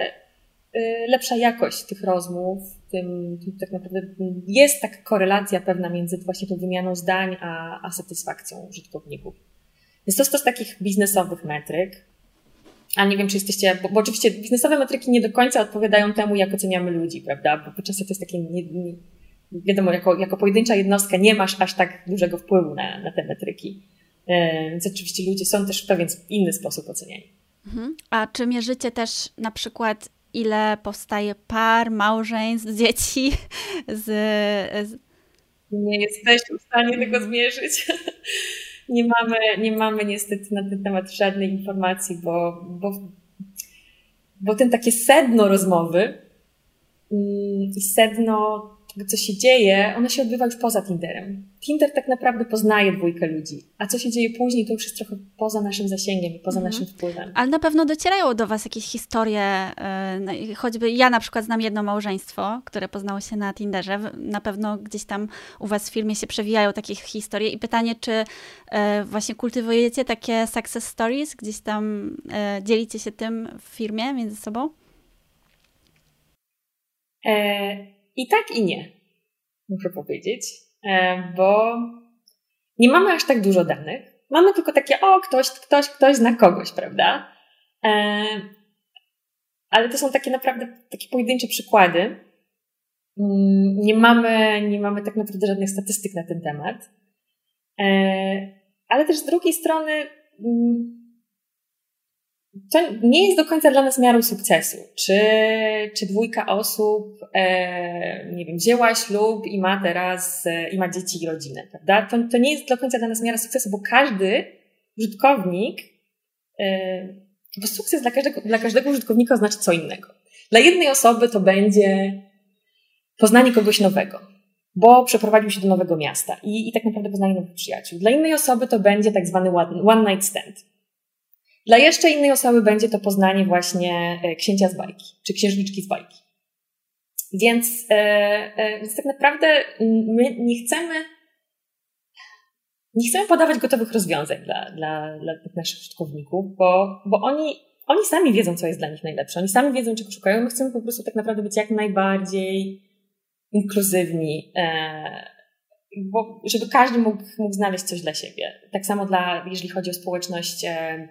y, lepsza jakość tych rozmów, tym, tym tak naprawdę jest taka korelacja pewna między właśnie tą wymianą zdań a, a satysfakcją użytkowników. Więc to jest to z takich biznesowych metryk. A nie wiem, czy jesteście, bo, bo, oczywiście biznesowe metryki nie do końca odpowiadają temu, jak oceniamy ludzi, prawda? Bo często to jest takie, nie, nie, wiadomo, jako, jako pojedyncza jednostka nie masz aż tak dużego wpływu na, na te metryki. E, więc oczywiście ludzie są też w pewien inny sposób oceniani. Mhm. A czy mierzycie też na przykład ile powstaje par, małżeństw, [laughs] dzieci z, z... Nie jesteśmy w stanie tego zmierzyć. [laughs] Nie mamy, nie mamy niestety na ten temat żadnej informacji, bo, bo, bo ten takie sedno rozmowy mm, i sedno tego, co się dzieje, ono się odbywa już poza Tinderem. Tinder tak naprawdę poznaje dwójkę ludzi, a co się dzieje później, to już jest trochę poza naszym zasięgiem i poza mhm. naszym wpływem. Ale na pewno docierają do Was jakieś historie, yy, choćby ja na przykład znam jedno małżeństwo, które poznało się na Tinderze. Na pewno gdzieś tam u Was w filmie się przewijają takie historie i pytanie, czy yy, właśnie kultywujecie takie success stories, gdzieś tam yy, dzielicie się tym w firmie między sobą? E, I tak i nie, muszę powiedzieć, e, bo nie mamy aż tak dużo danych. Mamy tylko takie, o, ktoś, ktoś, ktoś zna kogoś, prawda? E, ale to są takie naprawdę takie pojedyncze przykłady. Mm, nie mamy, nie mamy tak naprawdę żadnych statystyk na ten temat. Ale też z drugiej strony mm, to nie jest do końca dla nas miarą sukcesu. Czy, czy dwójka osób, e, nie wiem, wzięła ślub i ma teraz, e, i ma dzieci i rodzinę, prawda? To, to nie jest do końca dla nas miara sukcesu, bo każdy użytkownik, e, bo sukces dla każdego, dla każdego użytkownika oznacza co innego. Dla jednej osoby to będzie poznanie kogoś nowego, bo przeprowadził się do nowego miasta i, i tak naprawdę poznanie nowych przyjaciół. Dla innej osoby to będzie tak zwany one, one night stand dla jeszcze innej osoby będzie to poznanie właśnie e, księcia z bajki, czy księżniczki z bajki. Więc, e, e, więc tak naprawdę my nie chcemy, nie chcemy podawać gotowych rozwiązań dla, dla, dla tych naszych użytkowników, bo, bo oni, oni sami wiedzą, co jest dla nich najlepsze. Oni sami wiedzą, czego szukają. My chcemy po prostu tak naprawdę być jak najbardziej inkluzywni, bo żeby każdy mógł, mógł znaleźć coś dla siebie. Tak samo dla, jeżeli chodzi o społeczność E,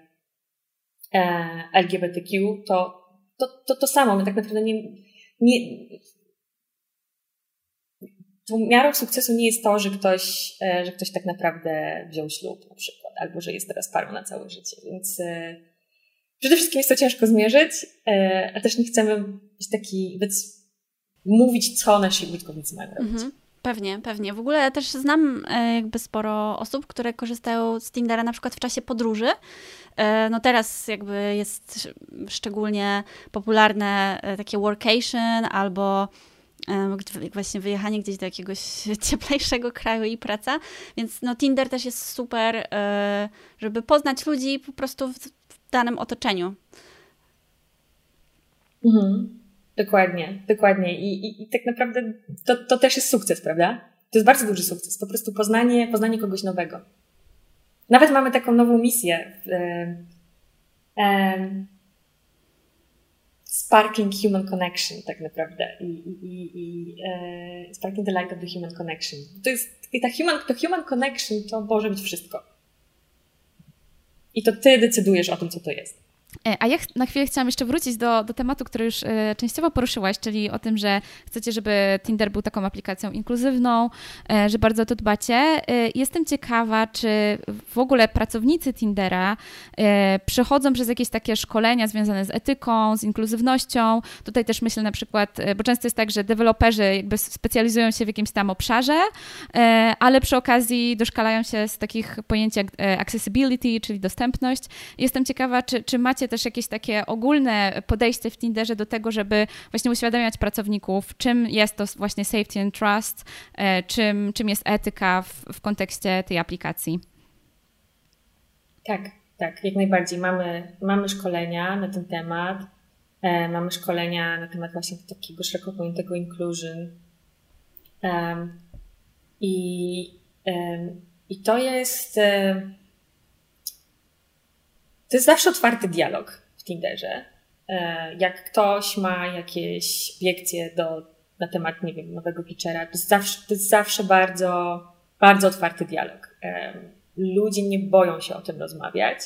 LGBTQ, to to, to, to samo. My tak naprawdę nie, nie, tą miarą sukcesu nie jest to, że ktoś, e, że ktoś tak naprawdę wziął ślub na przykład, albo że jest teraz parą na całe życie. Więc e, przede wszystkim jest to ciężko zmierzyć, a też nie chcemy być taki, być, mówić, co nasi użytkownicy mają robić. Mhm. Pewnie, pewnie. W ogóle też znam jakby sporo osób, które korzystają z Tindera na przykład w czasie podróży E, no teraz jakby jest szczególnie popularne e, takie workation albo e, właśnie wyjechanie gdzieś do jakiegoś [laughs] cieplejszego kraju i praca, więc no Tinder też jest super, żeby poznać ludzi po prostu w danym otoczeniu. Mhm. Dokładnie, dokładnie. I, i, i tak naprawdę to, to też jest sukces, prawda? To jest bardzo duży sukces. Po prostu poznanie, poznanie kogoś nowego. Nawet mamy taką nową misję. Um, sparking human connection, tak naprawdę. I, i, i e, sparking the light of the human connection. To jest, i ta human, to human connection to może być wszystko. I to ty decydujesz o tym, co to jest. E, a ja na chwilę chciałam jeszcze wrócić do, do tematu, który już e, częściowo poruszyłaś, czyli o tym, że chcecie, żeby Tinder był taką aplikacją inkluzywną, e, że bardzo o to dbacie. Jestem ciekawa, czy w ogóle pracownicy Tindera przechodzą przez jakieś takie szkolenia związane z etyką, z inkluzywnością. Tutaj też myślę na przykład, bo często jest tak, że deweloperzy jakby specjalizują się w jakimś tam obszarze, ale przy okazji doszkalają się z takich pojęć jak accessibility, czyli dostępność. Jestem ciekawa, czy, czy macie macie też jakieś takie ogólne podejście w Tinderze do tego, żeby właśnie uświadamiać pracowników, czym jest to właśnie safety and trust, e, czym, czym jest etyka w, w kontekście tej aplikacji? Tak, tak, jak najbardziej. Mamy, mamy szkolenia na ten temat. E, mamy szkolenia na temat właśnie takiego szeroko pojętego inclusion. I, I to jest. To jest zawsze otwarty dialog w Tinderze. E, jak ktoś ma jakieś obiekcje do, na temat, nie wiem, nowego pitchera, to jest zawsze, to jest zawsze bardzo, bardzo otwarty dialog. E, ludzie nie boją się o tym rozmawiać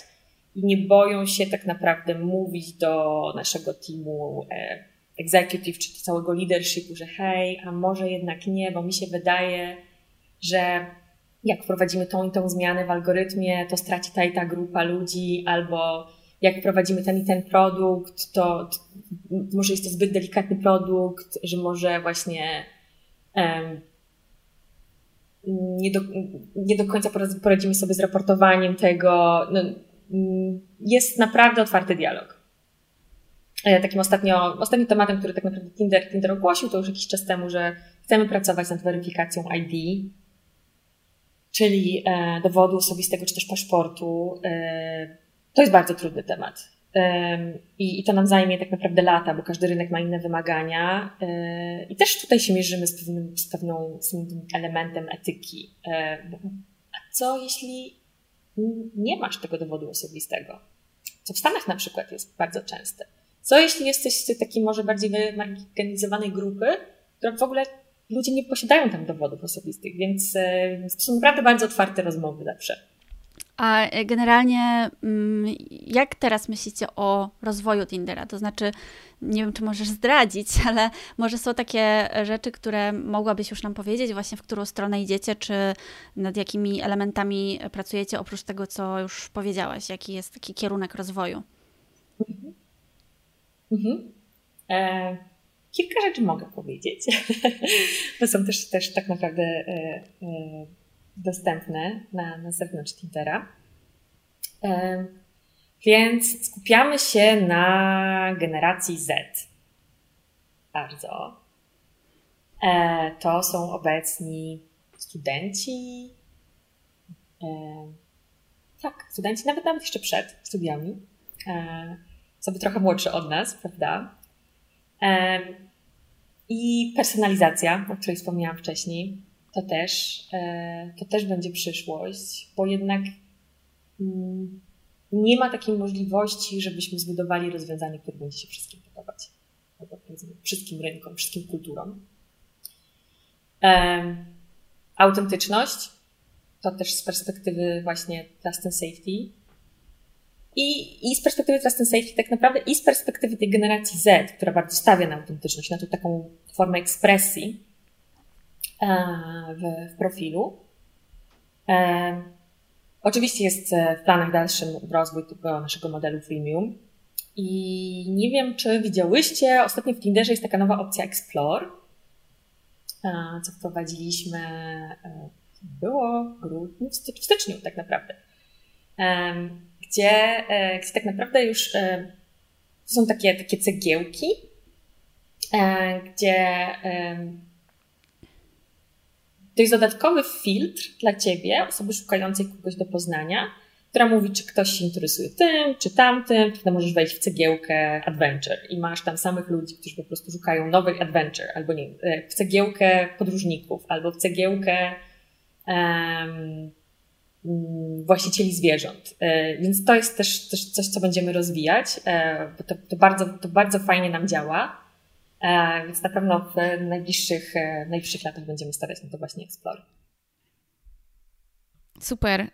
i nie boją się tak naprawdę mówić do naszego teamu e, executive czy całego leadershipu, że hej, a może jednak nie, bo mi się wydaje, że jak wprowadzimy tą i tą zmianę w algorytmie, to straci ta i ta grupa ludzi, albo jak wprowadzimy ten i ten produkt, to, to może jest to zbyt delikatny produkt, że może właśnie um, nie, do, nie do końca poradzimy sobie z raportowaniem tego. No, jest naprawdę otwarty dialog. E, takim ostatnio, ostatnim tematem, który tak naprawdę Tinder, Tinder ogłosił, to już jakiś czas temu, że Chcemy pracować nad weryfikacją ID, czyli e, dowodu osobistego czy też paszportu. E, to jest bardzo trudny temat. I, I to nam zajmie tak naprawdę lata, bo każdy rynek ma inne wymagania. I też tutaj się mierzymy z pewnym, z pewną, z pewnym elementem etyki. A co jeśli nie masz tego dowodu osobistego? Co w Stanach na przykład jest bardzo częste. Co jeśli jesteś z takiej może bardziej wymarginalizowanej grupy, która w ogóle ludzie nie posiadają tam dowodów osobistych, więc e, to są naprawdę bardzo otwarte rozmowy zawsze. A e, generalnie, mm, jak teraz myślicie o rozwoju Tindera? To znaczy, nie wiem, czy możesz zdradzić, [laughs] ale może są takie rzeczy, które mogłabyś już nam powiedzieć, właśnie w którą stronę idziecie, czy nad jakimi elementami pracujecie, oprócz tego, co już powiedziałaś, jaki jest taki kierunek rozwoju? Mhm. Mhm. E, kilka rzeczy mogę powiedzieć, [laughs] bo są też, też tak naprawdę e, e, dostępne na, na zewnątrz Tintera. E, więc skupiamy się na generacji Z. Bardzo. To są obecni studenci. Tak, studenci, nawet nawet jeszcze przed studiami. Sobie trochę młodszy od nas, prawda? I personalizacja, o której wspomniałam wcześniej, to też, e, to też będzie przyszłość, bo jednak mm, nie ma takiej możliwości, żebyśmy zbudowali rozwiązanie, które będzie się wszystkim podobać. Wszystkim rynkom, wszystkim kulturom. Autentyczność to też z perspektywy właśnie trust and safety i, I z perspektywy Trust and Safety tak naprawdę i z perspektywy tej generacji Z, która bardzo stawia na autentyczność, na tą taką formę ekspresji e, w, w profilu. E, oczywiście jest w planach dalszym rozwój tego naszego modelu freemium. I nie wiem, czy widziałyście, ostatnio w Tinderze jest taka nowa opcja Explore, e, co wprowadziliśmy, było w grudniu, w styczniu tak naprawdę gdzie, e, gdzie tak naprawdę już e, są takie, takie cegiełki, e, gdzie to jest dodatkowy filtr dla ciebie, osoby szukającej kogoś do poznania, która mówi, czy ktoś się interesuje tym, czy tamtym, wtedy możesz wejść w cegiełkę adventure i masz tam samych ludzi, którzy po prostu szukają nowej adventure, albo nie w cegiełkę podróżników, albo w cegiełkę właścicieli zwierząt. E, więc to jest też, też coś, co będziemy rozwijać, e, bo to, to, bardzo, to bardzo fajnie nam działa. E, więc na pewno w najbliższych, najbliższych latach będziemy stawiać na to właśnie Explore. Super, y,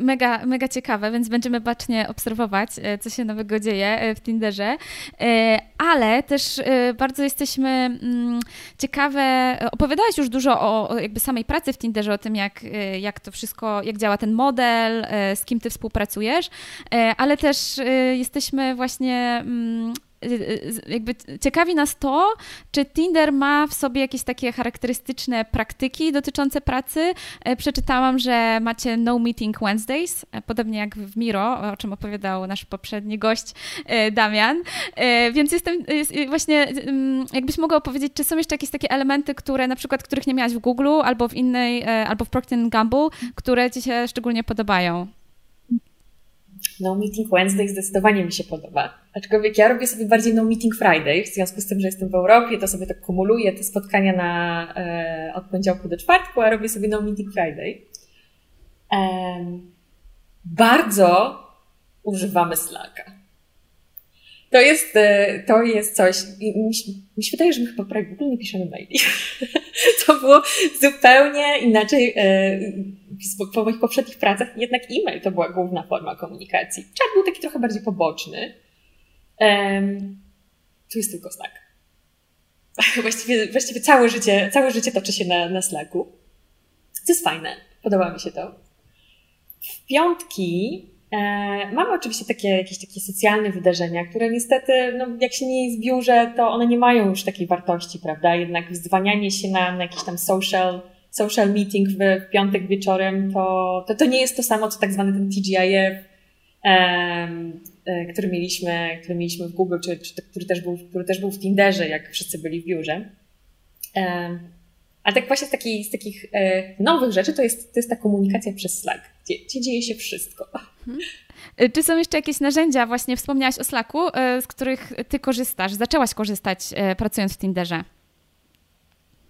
mega, mega ciekawe, więc będziemy bacznie obserwować, y, co się nowego dzieje y, w Tinderze, ale też bardzo jesteśmy mm, ciekawe, opowiadałaś już dużo o jakby samej pracy w Tinderze, o tym jak, jak to wszystko, jak działa ten model, z kim ty współpracujesz, ale też jesteśmy właśnie mm, jakby ciekawi nas to, czy Tinder ma w sobie jakieś takie charakterystyczne praktyki dotyczące pracy. E, przeczytałam, że macie no meeting Wednesdays, e, podobnie jak w Miro, o czym opowiadał nasz poprzedni gość e, Damian. Więc jestem właśnie, mm, jakbyś mogła opowiedzieć, czy są jeszcze jakieś takie elementy, które na przykład, których nie miałaś w Google albo w innej, albo w Procter Gamble, które ci się szczególnie podobają? No Meeting Wednesday zdecydowanie mi się podoba. Aczkolwiek ja robię sobie bardziej No Meeting Friday, w związku z tym, że jestem w Europie, to sobie tak kumuluję te spotkania na, e, od poniedziałku do czwartku, a robię sobie No Meeting Friday. E, bardzo używamy Slacka. To jest, e, to jest coś, mi, mi się wydaje, że my chyba prawie w ogóle nie piszemy maili. [laughs] to było zupełnie inaczej po moich poprzednich pracach. Jednak e-mail to była główna forma komunikacji. Chat był taki trochę bardziej poboczny. Um, tu jest tylko Slack. [laughs] Właściwie, właściwie całe życie, całe życie toczy się na, na Slacku. Co jest fajne. Podoba mi się to. W piątki E, mamy oczywiście takie, jakieś takie socjalne wydarzenia, które niestety, no, jak się nie jest w biurze, to one nie mają już takiej wartości, prawda? Jednak wzwanianie się na, na jakiś tam social, social meeting w, piątek wieczorem, to, to, to nie jest to samo, co tak zwany ten TGIF, um, e, który mieliśmy, który mieliśmy w Google, czy, czy który, też był, który też był w Tinderze, jak wszyscy byli w biurze. Um, A tak właśnie z, takiej, z takich e, nowych rzeczy to jest, to jest ta komunikacja przez Slack, gdzie, gdzie dzieje się wszystko. Mhm. Czy są jeszcze jakieś narzędzia, właśnie wspomniałaś o Slacku, z których ty korzystasz, zaczęłaś korzystać pracując w Tinderze?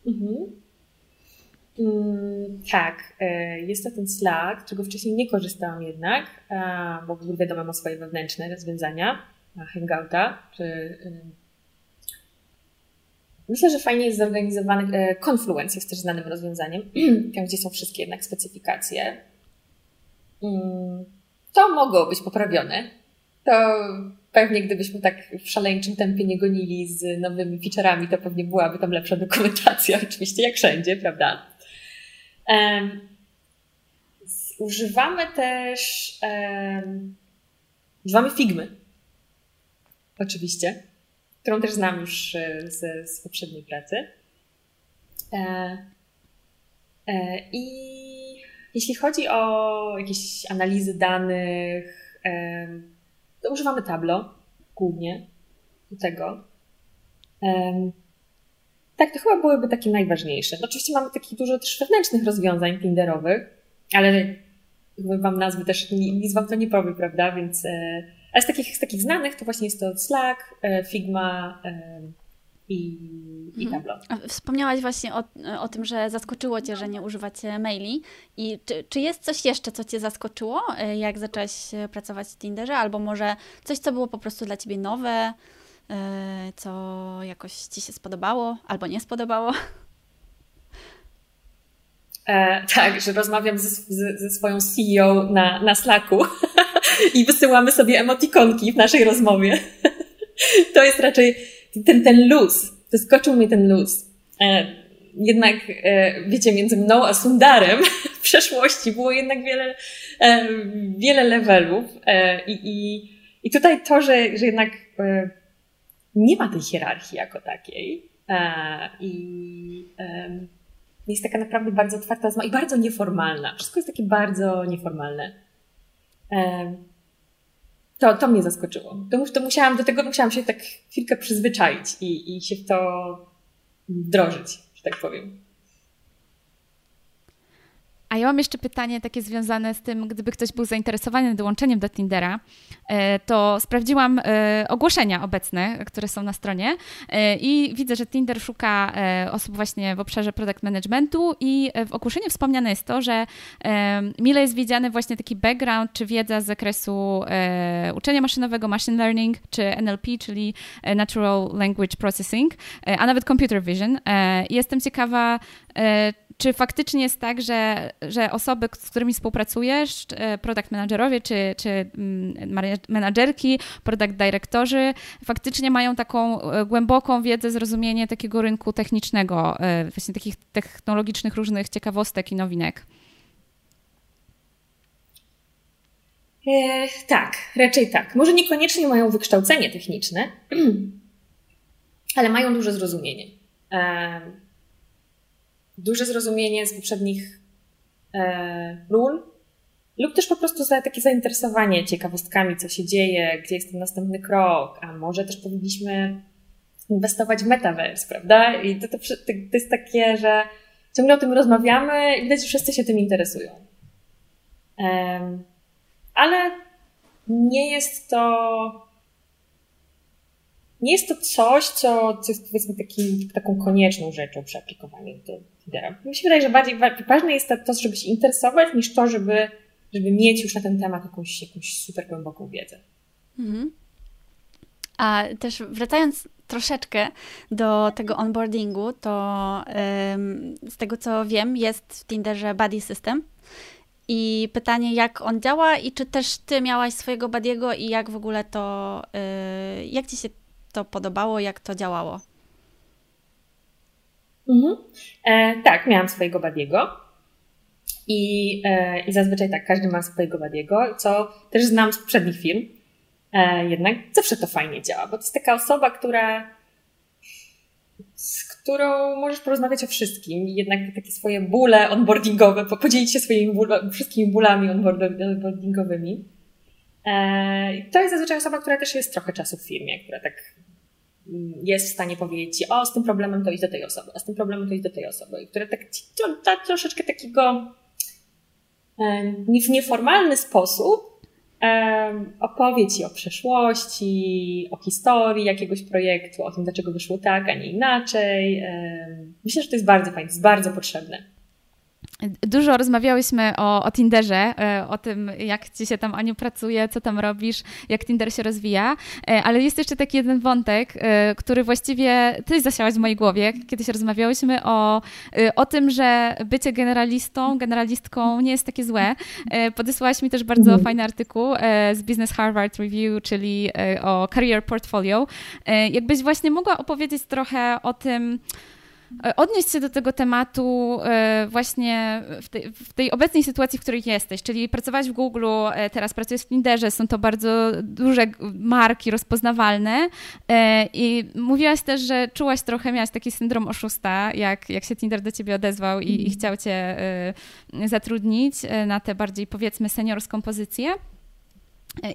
Mhm. Mm, tak, e, jest to ten Slack, czego wcześniej nie korzystałam jednak, bo wiadomo, ma swoje wewnętrzne rozwiązania, Hangouta, czy y, Myślę, że fajnie jest zorganizowany. E, Confluence jest też znanym rozwiązaniem, [clears throat] tam gdzie są wszystkie jednak specyfikacje. Mm, to mogło być poprawione. To pewnie gdybyśmy tak w szaleńczym tempie nie gonili z nowymi featureami, to pewnie byłaby tam lepsza dokumentacja, [laughs] oczywiście jak wszędzie, prawda? Używamy też używamy Figmy. Oczywiście, którą też znam już e, z, z poprzedniej pracy. E, e, I jeśli chodzi o jakieś analizy danych, to używamy Tableau głównie do tego. Tak, to chyba byłyby takie najważniejsze. Oczywiście mamy takich dużo też wewnętrznych rozwiązań Tinderowych, ale wam nazwy też nic wam to nie powie, prawda? Więc, e, ale z takich, z takich znanych to właśnie jest to Slack, e, Figma i, i mhm. Tableau. Wspomniałaś właśnie o, o tym, że zaskoczyło Cię, że nie używacie maili. I czy, czy jest coś jeszcze, co Cię zaskoczyło, e, jak zaczęłaś pracować w Tinderze? Albo może coś, co było po prostu dla Ciebie nowe? E, co jakoś Ci się spodobało albo nie spodobało? E, tak, że rozmawiam ze, ze, ze, swoją CEO na, na Slacku [laughs] i wysyłamy sobie emotikonki w naszej rozmowie. [laughs] to jest raczej ten, ten luz. Wyskoczył mi ten luz. E, jednak, e, wiecie, między mną a Sundarem [laughs] w przeszłości było jednak wiele, e, wiele levelów e, i, i, i tutaj to, że, że jednak nie ma tej hierarchii jako takiej. E, I jest taka naprawdę bardzo otwarta i bardzo nieformalna. Wszystko jest takie bardzo nieformalne. To, to mnie zaskoczyło. To, to musiałam, do tego musiałam się tak chwilkę przyzwyczaić i, i się w to wdrożyć, że tak powiem. A ja mam jeszcze pytanie takie związane z tym, gdyby ktoś był zainteresowany dołączeniem do Tindera, e, to sprawdziłam e, ogłoszenia obecne, które są na stronie e, i widzę, że Tinder szuka osób właśnie w obszarze product managementu i w ogłoszeniu wspomniane jest to, że mile jest widziany właśnie taki background czy wiedza z zakresu uczenia maszynowego, machine learning czy NLP, czyli Natural Language Processing, a nawet computer vision. Jestem ciekawa, czy faktycznie jest tak, że, że osoby, z którymi współpracujesz, e, product managerowie czy, czy mm, menadżerki, product dyrektorzy, faktycznie mają taką e, głęboką wiedzę, zrozumienie takiego rynku technicznego, e, właśnie takich technologicznych różnych ciekawostek i nowinek? E, tak, raczej tak. Może niekoniecznie mają wykształcenie techniczne, [clears throat] ale mają duże zrozumienie. E, duże zrozumienie z poprzednich e, ról, lub też po prostu za takie zainteresowanie ciekawostkami, co się dzieje, gdzie jest ten następny krok, a może też powinniśmy inwestować w metaverse, prawda? I to, to, to jest takie, że ciągle o tym rozmawiamy i widać, że wszyscy się tym interesują. Um, ale nie jest to nie jest to coś, co, co jest powiedzmy takim, taką konieczną rzeczą przy aplikowaniu do Tidera. Mi się wydaje, że bardziej ważne jest to, żeby się interesować, niż to, żeby, żeby mieć już na ten temat jakąś, jakąś super głęboką wiedzę. Mhm. A też wracając troszeczkę do tego onboardingu, to ym, z tego co wiem, jest w Tinderze Buddy System. I pytanie, jak on działa i czy też ty miałaś swojego Badiego i jak w ogóle to, yy, jak ci się to podobało, jak to działało? Mhm. E, tak, miałam swojego Badiego. I, e, I zazwyczaj tak, każdy ma swojego Badiego, co też znam z poprzednich firm. E, jednak zawsze to fajnie działa, bo to jest taka osoba, która z którą możesz porozmawiać o wszystkim jednak takie swoje bóle onboardingowe, podzielić się swoimi ból, wszystkimi bólami onboardingowymi. E, to jest zazwyczaj osoba, która też jest trochę czasu w firmie, która tak jest w stanie powiedzieć o, z tym problemem to idź do tej osoby, a z tym problemem to idź do tej osoby, które tak ci to, da troszeczkę takiego w nieformalny sposób opowie ci o przeszłości, o historii jakiegoś projektu, o tym, dlaczego wyszło tak, a nie inaczej. Myślę, że to jest bardzo fajne, jest bardzo potrzebne. Dużo rozmawiałyśmy o, o Tinderze, e, o tym, jak ci się tam Aniu pracuje, co tam robisz, jak Tinder się rozwija, e, ale jest jeszcze taki jeden wątek, e, który właściwie ty zasiałaś w mojej głowie, kiedy się rozmawiałyśmy o, o tym, że bycie generalistą, generalistką nie jest takie złe. Podesłałaś mi też bardzo mhm. fajny artykuł z Business Harvard Review, czyli o career portfolio. Jakbyś właśnie mogła opowiedzieć trochę o tym, odnieść się do tego tematu e, właśnie w tej, w tej, obecnej sytuacji, w której jesteś, czyli pracować w Google, e, teraz pracujesz w Tinderze, są to bardzo duże marki rozpoznawalne i mówiłaś też, że czułaś trochę, miałaś taki syndrom oszusta, jak, jak się Tinder do ciebie odezwał i, i mhm. chciał cię zatrudnić na tę bardziej powiedzmy seniorską pozycję.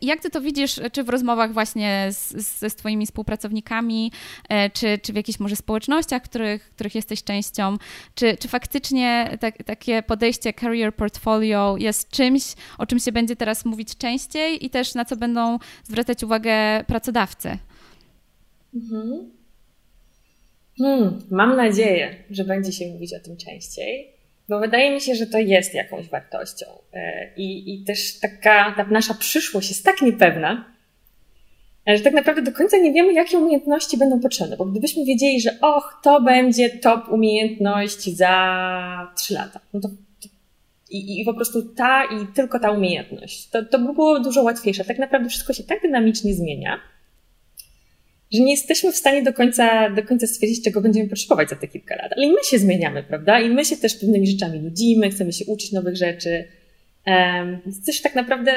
Jak ty to widzisz, czy w rozmowach właśnie z, ze swoimi współpracownikami, e, czy, czy w jakichś może społecznościach, których, których jesteś częścią, czy, czy faktycznie tak, takie podejście career portfolio jest czymś, o czym się będzie teraz mówić częściej i też na co będą zwracać uwagę pracodawcy? Mhm. Hmm, mam nadzieję, że będzie się mówić o tym częściej. Bo wydaje mi się, że to jest jakąś wartością. E, I, i też taka ta nasza przyszłość jest tak niepewna, e, że tak naprawdę do końca nie wiemy, jakie umiejętności będą potrzebne. Bo gdybyśmy wiedzieli, że och, to będzie top umiejętność za trzy lata, no to, i, i, po prostu ta i tylko ta umiejętność, to, to by było dużo łatwiejsze. Tak naprawdę wszystko się tak dynamicznie zmienia, że nie jesteśmy w stanie do końca, do końca stwierdzić, czego będziemy potrzebować za te kilka lat. Ale i my się zmieniamy, prawda? I my się też pewnymi rzeczami nudzimy, chcemy się uczyć nowych rzeczy. Um, też tak naprawdę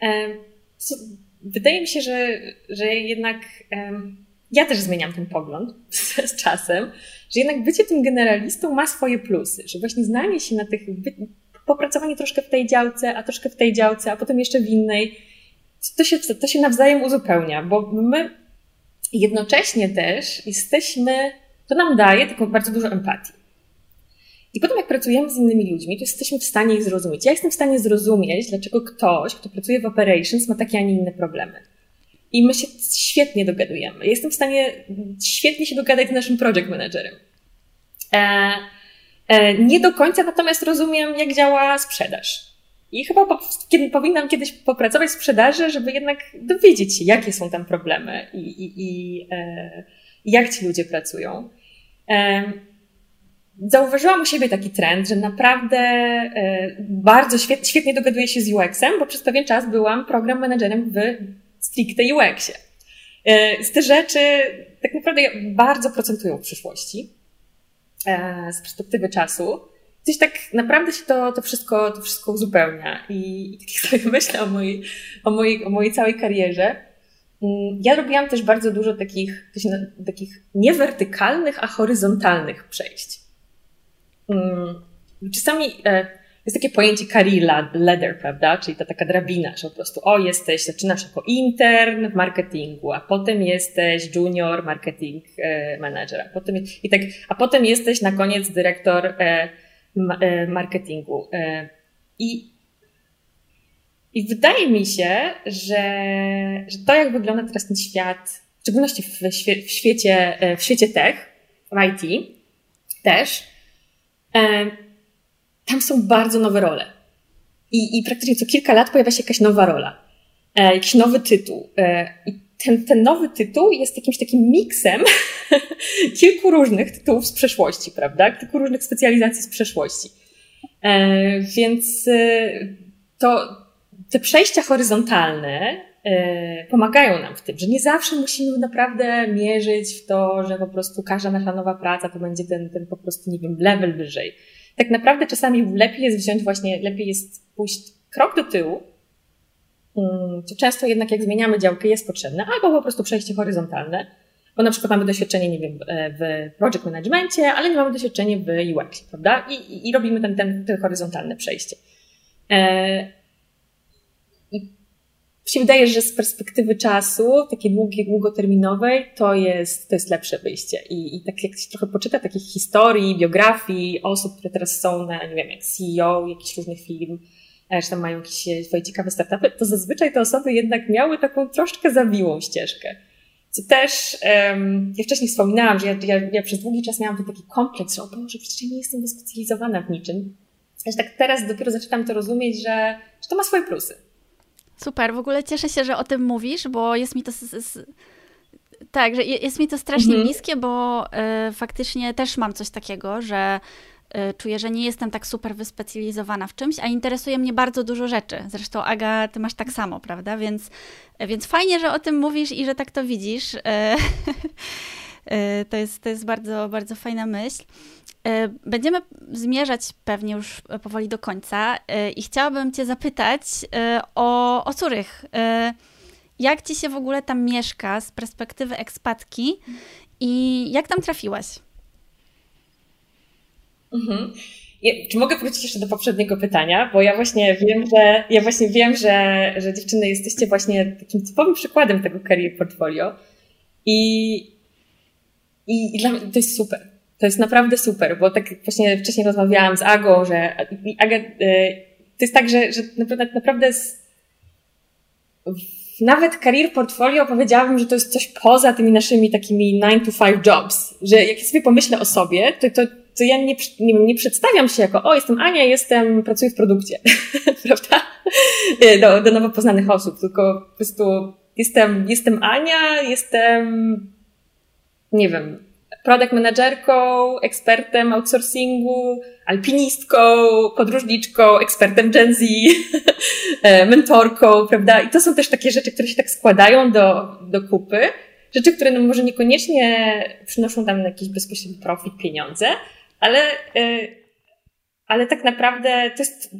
um, wydaje mi się, że, że jednak um, ja też zmieniam ten pogląd z, [laughs] z, czasem, że jednak bycie tym generalistą ma swoje plusy, że właśnie znanie się na tych, popracowanie troszkę w tej działce, a troszkę w tej działce, a potem jeszcze w innej, to się, to się nawzajem uzupełnia, bo my jednocześnie też jesteśmy, to nam daje taką bardzo dużo empatii. I potem, jak pracujemy z innymi ludźmi, to jesteśmy w stanie ich zrozumieć. Ja jestem w stanie zrozumieć, dlaczego ktoś, kto pracuje w operations, ma takie, a nie inne problemy. I my się świetnie dogadujemy. Jestem w stanie świetnie się dogadać z naszym project managerem. E, e, nie do końca natomiast rozumiem, jak działa sprzedaż. I chyba po, kiedy, powinnam kiedyś popracować w sprzedaży, żeby jednak dowiedzieć się, jakie są tam problemy i, i, i e, jak ci ludzie pracują. E, zauważyłam u siebie taki trend, że naprawdę e, bardzo świetnie, świetnie dogaduję się z UX-em, bo przez pewien czas byłam program managerem w stricte UX-ie. E, z te rzeczy tak naprawdę bardzo procentują w przyszłości e, z perspektywy czasu gdzieś tak naprawdę się to, to, wszystko, to wszystko uzupełnia. I, i tak [laughs] sobie myślę o mojej, o, mojej, o mojej całej karierze. Mm, ja robiłam też bardzo dużo takich, takich nie wertykalnych, a horyzontalnych przejść. Mm, czasami e, jest takie pojęcie career ladder, prawda? Czyli ta taka drabina, że po prostu o, jesteś, zaczynasz jako intern w marketingu, a potem jesteś junior marketing e, manager, a potem, i tak, a potem jesteś na koniec dyrektor E, marketingu. E, I, i wydaje mi się, że, że to, jak wygląda teraz ten świat, w szczególności w, w, świecie, e, w świecie tech, w IT też, tam są bardzo nowe role. I, I praktycznie co kilka lat pojawia się jakaś nowa rola, jakiś nowy tytuł. I ten, ten nowy tytuł jest jakimś takim miksem [laughs] kilku różnych tytułów z przeszłości, prawda? Kilku różnych specjalizacji z przeszłości. E, więc e, to te przejścia horyzontalne e, pomagają nam w tym, że nie zawsze musimy naprawdę mierzyć w to, że po prostu każda nasza nowa praca to będzie ten, ten po prostu, nie wiem, level wyżej. Tak naprawdę czasami lepiej jest wziąć właśnie, lepiej jest pójść krok do tyłu, często jednak jak zmieniamy działkę jest potrzebne, albo po prostu przejście horyzontalne, bo na przykład mamy doświadczenie, nie wiem, e, w project managementie, ale nie mamy doświadczenia w UX, prawda? I, i, i robimy ten, ten, ten horyzontalne przejście. E, I się wydaje, że z perspektywy czasu, takiej długiej, długoterminowej, to jest, to jest lepsze wyjście. I, I tak jak się trochę poczyta takich historii, biografii osób, które teraz są na, nie wiem, jak CEO jakichś różnych firm, e, czy tam mają jakieś swoje ciekawe startupy, to zazwyczaj te osoby jednak miały taką troszkę zawiłą ścieżkę. Co też, um, ja wcześniej wspominałam, że ja, ja, ja, przez długi czas miałam ten taki kompleks, że o Boże, przecież ja nie jestem wyspecjalizowana w niczym. Że tak teraz dopiero zaczynam to rozumieć, że, że to ma swoje plusy Super, w ogóle cieszę się, że o tym mówisz, bo jest mi to. Z, z, tak, że jest mi to strasznie mhm. bliskie, bo y, faktycznie też mam coś takiego, że czuję, że nie jestem tak super wyspecjalizowana w czymś, a interesuje mnie bardzo dużo rzeczy. Zresztą, Aga, ty masz tak samo, prawda? Więc, więc fajnie, że o tym mówisz i że tak to widzisz. Y, [laughs] to, jest, to jest bardzo, bardzo fajna myśl. E, będziemy zmierzać pewnie już powoli do końca e, i chciałabym Cię zapytać e, o, o Curych. Jak Ci się w ogóle tam mieszka z perspektywy ekspatki i jak tam trafiłaś? Mhm. czy mogę wrócić jeszcze do poprzedniego pytania? Bo ja właśnie wiem, że ja właśnie wiem, że, że dziewczyny jesteście właśnie takim typowym przykładem tego career portfolio. I, i, i dla mnie to jest super. To jest naprawdę super, bo tak właśnie wcześniej rozmawiałam z Agą, że Aga, y, to jest tak, że, że naprawdę, naprawdę z, nawet career portfolio powiedziałabym, że to jest coś poza tymi naszymi takimi 9 to 5 jobs, że jak ja sobie pomyślę o sobie, to, to, to ja nie, nie, nie przedstawiam się jako, o, jestem Ania, jestem, pracuję w produkcie, [laughs] prawda? Y, do, do nowo poznanych osób, tylko po prostu jestem, jestem Ania, jestem, nie wiem, product managerką, ekspertem outsourcingu, alpinistką, podróżniczką, ekspertem Gen Z, [laughs] e, mentorką, prawda? I to są też takie rzeczy, które się tak składają do, do kupy. Rzeczy, które no może niekoniecznie przynoszą tam jakiś bezpośredni profit, pieniądze, ale, e, ale tak naprawdę to jest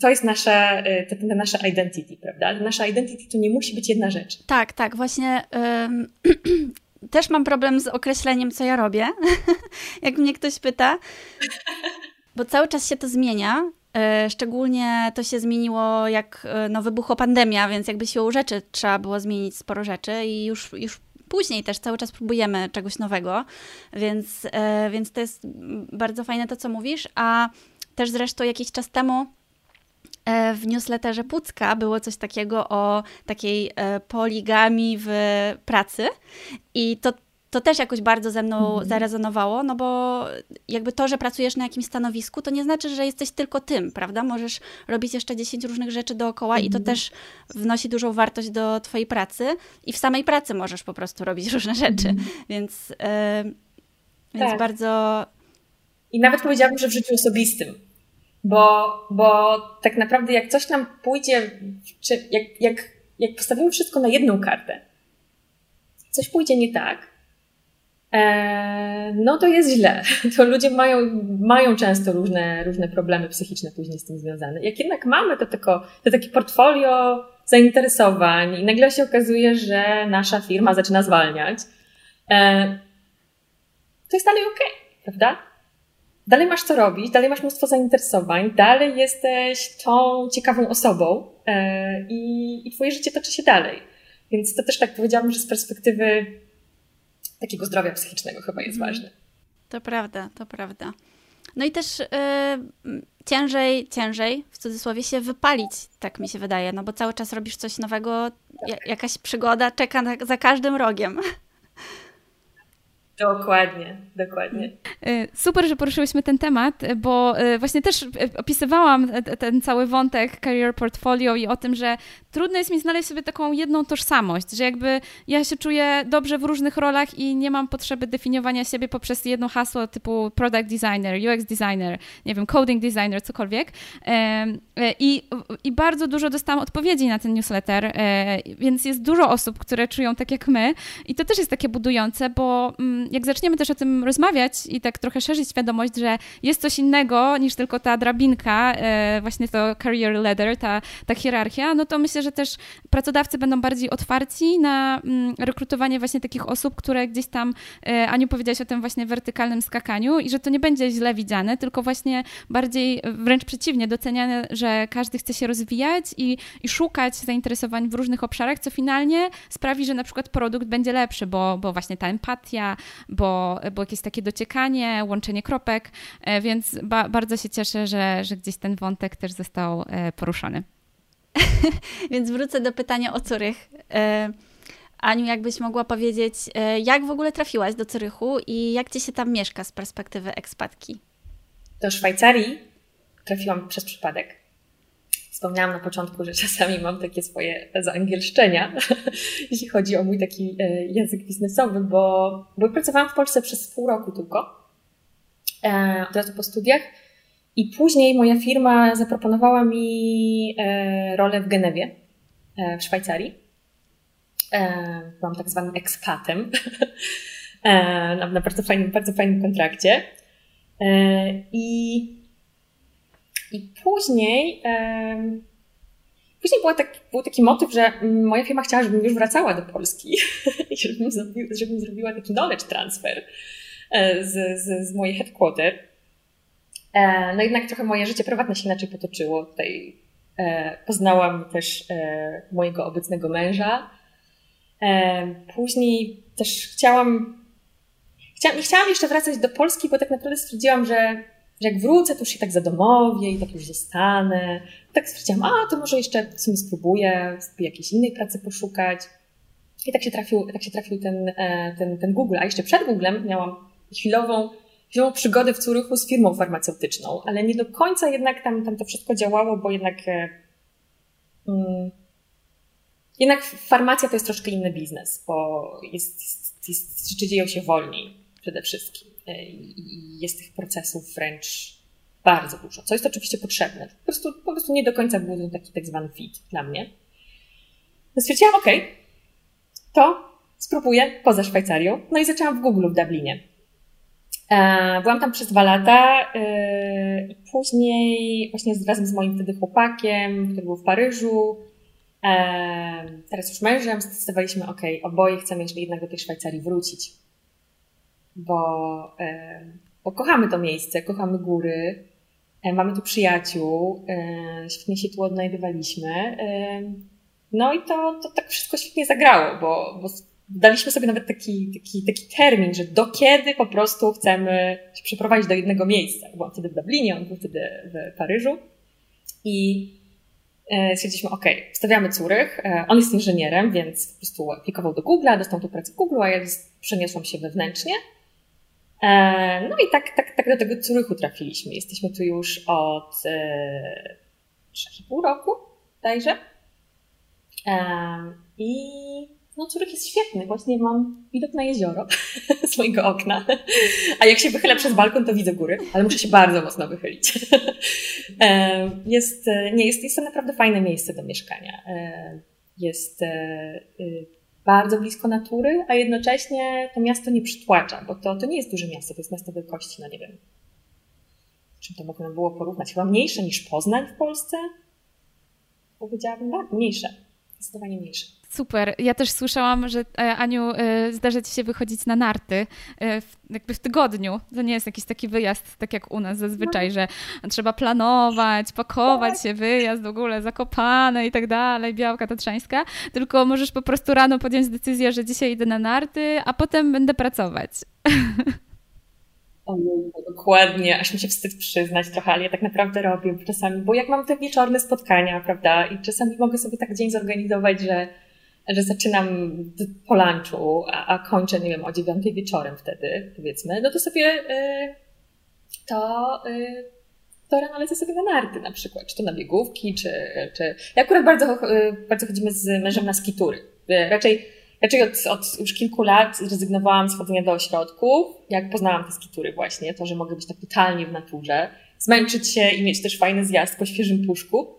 to jest nasza, e, to, to nasza identity, prawda? Nasza identity to nie musi być jedna rzecz. Tak, tak, właśnie [clears throat] też mam problem z określeniem, co ja robię, [laughs] jak mnie ktoś pyta, bo cały czas się to zmienia. E, szczególnie to się zmieniło, jak no, wybuchła pandemia, więc jakby siłą rzeczy trzeba było zmienić sporo rzeczy i już, już później też cały czas próbujemy czegoś nowego, więc, e, więc to jest bardzo fajne to, co mówisz, a też zresztą jakiś czas temu E, w newsletterze Pucka było coś takiego o takiej e, poligami w pracy i to to też jakoś bardzo ze mną mhm. zarezonowało, no bo jakby to, że pracujesz na jakimś stanowisku, to nie znaczy, że jesteś tylko tym, prawda? Możesz robić jeszcze 10 różnych rzeczy dookoła i to mhm. też wnosi dużą wartość do twojej pracy i w samej pracy możesz po prostu robić [laughs] różne rzeczy, mhm. więc, yy, więc tak. bardzo... I nawet powiedziałabym, że w życiu osobistym, bo, bo tak naprawdę jak coś nam pójdzie, czy jak, jak, jak postawimy wszystko na jedną kartę, coś pójdzie nie tak, no to jest źle. [laughs] To ludzie mają, mają często różne, różne problemy psychiczne później z tym związane. Jak jednak mamy to, tylko, to takie portfolio zainteresowań i nagle się okazuje, że nasza firma zaczyna zwalniać, e, to jest dalej ok, prawda? dalej masz co robić, dalej masz mnóstwo zainteresowań, dalej jesteś tą ciekawą osobą e, i, i twoje życie toczy się dalej. Więc to też tak powiedziałabym, że z perspektywy takiego zdrowia psychicznego chyba jest mhm. ważne. To prawda, to prawda. No i też yy, ciężej, ciężej w cudzysłowie się wypalić, tak mi się wydaje, no bo cały czas robisz coś nowego, tak. jakaś przygoda czeka za każdym rogiem. Dokładnie, dokładnie. Y, super, że poruszyłyśmy ten temat, bo y, właśnie też y, opisywałam ten cały wątek career portfolio i o tym, że trudno jest mi znaleźć sobie taką jedną tożsamość, że jakby ja się czuję dobrze w różnych rolach i nie mam potrzeby definiowania siebie poprzez jedno hasło typu product designer, UX designer, nie wiem, coding designer, cokolwiek. I, i bardzo dużo dostałam odpowiedzi na ten newsletter, więc jest dużo osób, które czują tak jak my i to też jest takie budujące, bo mm, jak zaczniemy też o tym rozmawiać i tak trochę szerzyć świadomość, że jest coś innego niż tylko ta drabinka, e, właśnie to career ladder, ta, ta hierarchia, no to myślę, że też pracodawcy będą bardziej otwarci na mm, rekrutowanie właśnie takich osób, które gdzieś tam, e, Aniu powiedziałaś o tym właśnie wertykalnym skakaniu i że to nie będzie źle widziane, tylko właśnie bardziej wręcz przeciwnie, doceniane, że każdy chce się rozwijać i, i szukać zainteresowań w różnych obszarach, co finalnie sprawi, że na przykład produkt będzie lepszy, bo, bo właśnie ta empatia, bo, bo jakieś takie dociekanie, łączenie kropek, e, więc ba, bardzo się cieszę, że, że gdzieś ten wątek też został e, poruszony. [laughs] więc wrócę do pytania o Curych. E, Aniu, jakbyś mogła powiedzieć, jak w ogóle trafiłaś do Curychu i jak ci się tam mieszka z perspektywy ekspatki? Do Szwajcarii trafiłam przez przypadek. Wspomniałam na początku, że czasami mam takie swoje zaangielszczenia, [laughs] jeśli chodzi o mój taki e, język biznesowy, bo, bo pracowałam w Polsce przez pół roku tylko, e, od razu po studiach. I później moja firma zaproponowała mi e, rolę w Genewie, w Szwajcarii. Byłam tak zwanym ekspatem [laughs] na, bardzo fajnym, bardzo fajnym kontrakcie. I i później, później była tak, był taki motyw, że moja firma chciała, żebym już wracała do Polski [laughs] i żebym, żebym zrobiła taki knowledge transfer e, z, z, z mojej headquarter. E, no jednak trochę moje życie prywatne się inaczej potoczyło. Tutaj e, poznałam też mojego obecnego męża. Później też chciałam, chciałam, nie chciałam jeszcze wracać do Polski, bo tak naprawdę stwierdziłam, że że jak wrócę, to już się tak zadomowię i tak już zostanę. Tak stwierdziłam, a to może jeszcze w sumie spróbuję, spróbuję jakiejś innej pracy poszukać. I tak się trafił, tak się trafił ten, e, ten, ten Google. A jeszcze przed Googlem miałam chwilową, chwilową przygodę w Curychu z firmą farmaceutyczną, ale nie do końca jednak tam, tam to wszystko działało, bo jednak e, mm, jednak farmacja to jest troszkę inny biznes, bo jest, jest, jest, rzeczy dzieją się wolniej przede wszystkim. E, i jest tych procesów wręcz bardzo dużo, co jest oczywiście potrzebne. Po prostu, po prostu nie do końca był to taki tak zwany fit dla mnie. No stwierdziłam, to spróbuję poza Szwajcarią. No i zaczęłam w Google w Dublinie. E, byłam tam przez dwa lata e, i później właśnie razem z moim wtedy chłopakiem, który był w Paryżu, teraz już mężem, zdecydowaliśmy, ok, oboje chcemy jeszcze jednak do tej Szwajcarii wrócić bo, bo kochamy to miejsce, kochamy góry, e, mamy tu przyjaciół, e, świetnie się tu odnajdywaliśmy. No i to, to tak wszystko świetnie zagrało, bo, bo daliśmy sobie nawet taki, taki, taki termin, że do kiedy po prostu chcemy się przeprowadzić do jednego miejsca. Byłam wtedy w Dublinie, on był wtedy w Paryżu. I e, stwierdziliśmy, ok, stawiamy Curych. On jest inżynierem, więc po prostu aplikował do Google'a, dostał tu pracę Google, a ja przeniosłam się wewnętrznie. E, no i tak, tak, tak do tego Curychu trafiliśmy. Jesteśmy tu już od 3,5 e, roku, dajże. E, I no Curych jest świetny, właśnie mam widok na jezioro [laughs] z mojego okna. A jak się wychylę przez balkon, to widzę góry, ale muszę się bardzo mocno wychylić. Jest, nie, jest, jest to naprawdę fajne miejsce do mieszkania. Jest y, bardzo blisko natury, a jednocześnie to miasto nie przytłacza, bo to, to nie jest duże miasto, to jest miasto wielkości, no nie wiem, czym to można było porównać, chyba mniejsze niż Poznań w Polsce? Powiedziałabym, tak, mniejsze, zdecydowanie mniejsze. Super. Ja też słyszałam, że e, Aniu, e, zdarza Ci się wychodzić na narty e, w, jakby w tygodniu. To nie jest jakiś taki wyjazd, tak jak u nas zazwyczaj, no. że trzeba planować, pakować tak. się, wyjazd w ogóle, zakopane i tak dalej, białka tatrzańska, tylko możesz po prostu rano podjąć decyzję, że dzisiaj idę na narty, a potem będę pracować. [laughs] Dokładnie, aż mi się wstyd przyznać trochę, ale ja tak naprawdę robię czasami, bo jak mam te wieczorne spotkania, prawda, i czasami mogę sobie tak dzień zorganizować, że że zaczynam po lunchu, a, a kończę, nie wiem, o dziewiątej wieczorem wtedy, powiedzmy, no to sobie y, to, y, to rano lecę sobie na narty na przykład, czy to na biegówki, czy, czy... Ja akurat bardzo, y, bardzo chodzimy z mężem na skitury. Raczej, raczej od, od już kilku lat zrezygnowałam z chodzenia do ośrodków, jak poznałam te skitury właśnie, to, że mogę być tak totalnie w naturze, zmęczyć się i mieć też fajny zjazd po świeżym puszku.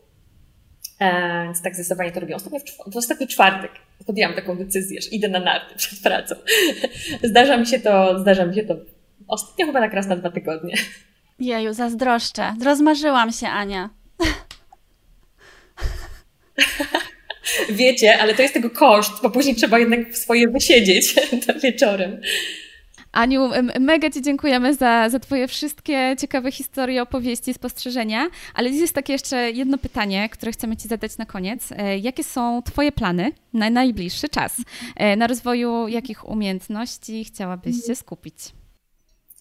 E, więc tak zdecydowanie to robię. Ostatnio w, w ostatni czwartek podjęłam taką decyzję, że idę na narty [laughs] przed pracą. zdarza mi się to, zdarza mi się to ostatnio chyba tak raz na dwa tygodnie. Jeju, zazdroszczę. Rozmarzyłam się, Ania. [laughs] [laughs] Wiecie, ale to jest tego koszt, bo później trzeba jednak swoje wysiedzieć [laughs] wieczorem. Aniu, mega Ci dziękujemy za, za Twoje wszystkie ciekawe historie, opowieści, spostrzeżenia, ale jest takie jeszcze jedno pytanie, które chcemy Ci zadać na koniec. E, jakie są Twoje plany na najbliższy czas? E, na rozwoju jakich umiejętności chciałabyś się skupić?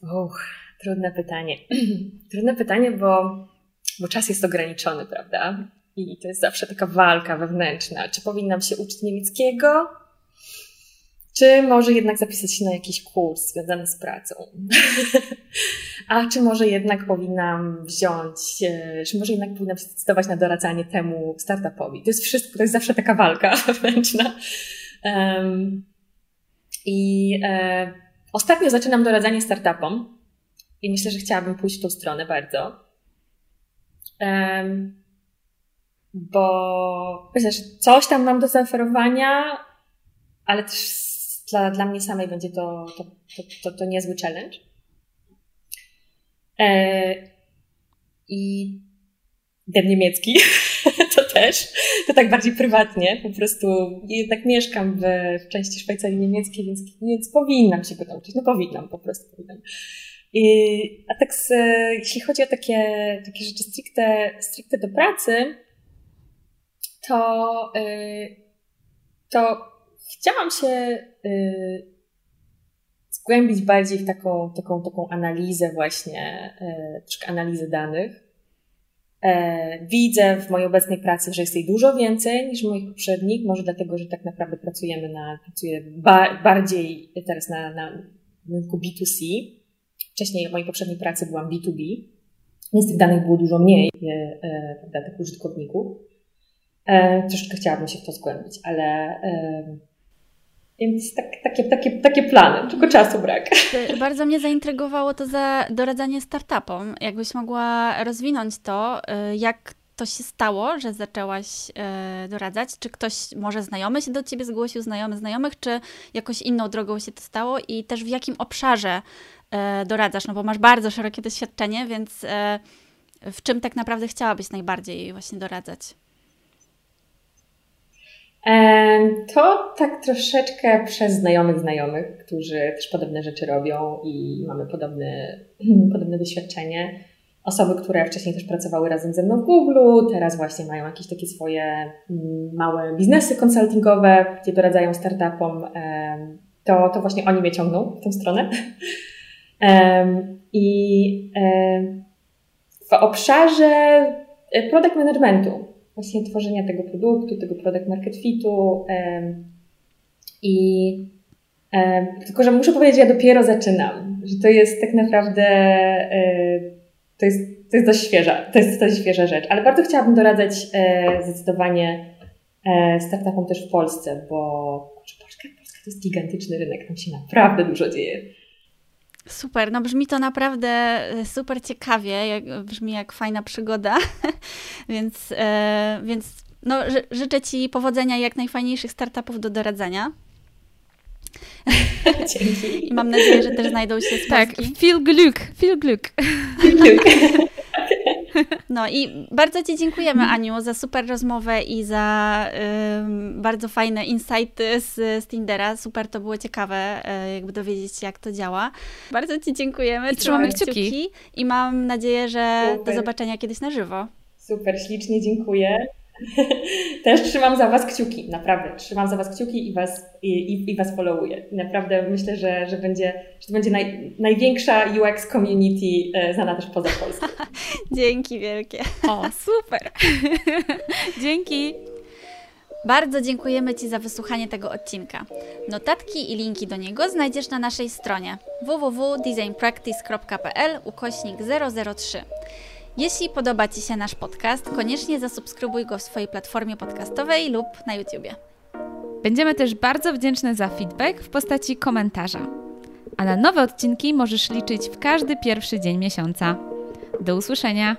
Uch, trudne pytanie. [clears throat] trudne pytanie, bo, bo czas jest ograniczony, prawda? I to jest zawsze taka walka wewnętrzna. Czy powinnam się uczyć niemieckiego? Czy może jednak zapisać się na jakiś kurs związany z pracą? [laughs] A czy może jednak powinnam wziąć, e, czy może jednak powinnam się zdecydować na doradzanie temu startupowi? To jest wszystko, to jest zawsze taka walka [laughs] wewnętrzna. Um, I e, ostatnio zaczynam doradzanie startupom i myślę, że chciałabym pójść w tą stronę bardzo. Um, bo że coś tam mam do zaoferowania, ale też dla, dla mnie samej będzie to, to, to, to, to niezły challenge. E, I ten niemiecki [laughs] to też, to tak bardziej prywatnie, po prostu jednak mieszkam w, w części Szwajcarii niemieckiej, więc, więc powinnam się go nauczyć, no powinnam, po prostu powinnam. I, a tak z, jeśli chodzi o takie, takie rzeczy stricte, stricte do pracy, to, yy, to chciałam się y, zgłębić bardziej w taką, taką, taką analizę właśnie, y, troszkę analizę danych. E, widzę w mojej obecnej pracy, że jest jej dużo więcej niż moich poprzednich, może dlatego, że tak naprawdę pracujemy na, pracuję ba, bardziej teraz na, na rynku B2C. Wcześniej w mojej poprzedniej pracy byłam B2B, więc tych danych było dużo mniej, e, e, prawda, tych użytkowników. E, troszeczkę chciałabym się w to zgłębić, ale e, więc tak, takie, takie, takie plany, tylko czasu brak. [laughs] Bardzo mnie zaintrygowało to za doradzanie startupom. Jakbyś mogła rozwinąć to, y, jak to się stało, że zaczęłaś y, doradzać? Czy ktoś, może znajomy się do ciebie zgłosił, znajomy znajomych, czy jakoś inną drogą się to stało i też w jakim obszarze y, doradzasz? No bo masz bardzo szerokie doświadczenie, więc w czym tak naprawdę chciałabyś najbardziej właśnie doradzać? To tak troszeczkę przez znajomych znajomych, którzy też podobne rzeczy robią i mamy podobne, [clears throat] podobne doświadczenie. Osoby, które wcześniej też pracowały razem ze mną w Google, teraz właśnie mają jakieś takie swoje mm, małe biznesy konsultingowe, gdzie doradzają startupom. To, to właśnie oni mnie ciągną w tą stronę. [laughs] I w obszarze product managementu właśnie tworzenia tego produktu, tego product market fitu. I tylko, że muszę powiedzieć, że ja dopiero zaczynam, że to jest tak naprawdę e, to jest, to jest dość świeża, to jest dość świeża rzecz, ale bardzo chciałabym doradzać e, zdecydowanie e, startupom też w Polsce, bo Polska, Polska to jest gigantyczny rynek, tam się naprawdę dużo dzieje. Super, no brzmi to naprawdę e, super ciekawie, jak, brzmi jak fajna przygoda, [laughs] więc, e, więc no, życzę Ci powodzenia i jak najfajniejszych startupów do doradzania. [laughs] Dzięki. I mam nadzieję, że też znajdą się z Tak, feel Glück, feel Glück. [laughs] No i bardzo Ci dziękujemy, Aniu, za super rozmowę i za bardzo fajne insighty z, z Tindera. Super to było ciekawe, y, jakby dowiedzieć się, jak to działa. Bardzo Ci dziękujemy. I trzymamy kciuki. kciuki. I mam nadzieję, że super. do zobaczenia kiedyś na żywo. Super, ślicznie dziękuję. [laughs] Też trzymam za Was kciuki, naprawdę. Trzymam za Was kciuki i Was, i, i, i Was followuję. Naprawdę myślę, że, że, będzie, że to będzie naj, największa UX community e, znana też poza Polską. [laughs] Dzięki wielkie. O, super. [laughs] Dzięki. Bardzo dziękujemy Ci za wysłuchanie tego odcinka. Notatki i linki do niego znajdziesz na naszej stronie www.designpractice.pl ukośnik 003. Jeśli podoba Ci się nasz podcast, koniecznie zasubskrybuj go w swojej platformie podcastowej lub na YouTubie. Będziemy też bardzo wdzięczne za feedback w postaci komentarza. A na nowe odcinki możesz liczyć w każdy pierwszy dzień miesiąca. Do usłyszenia!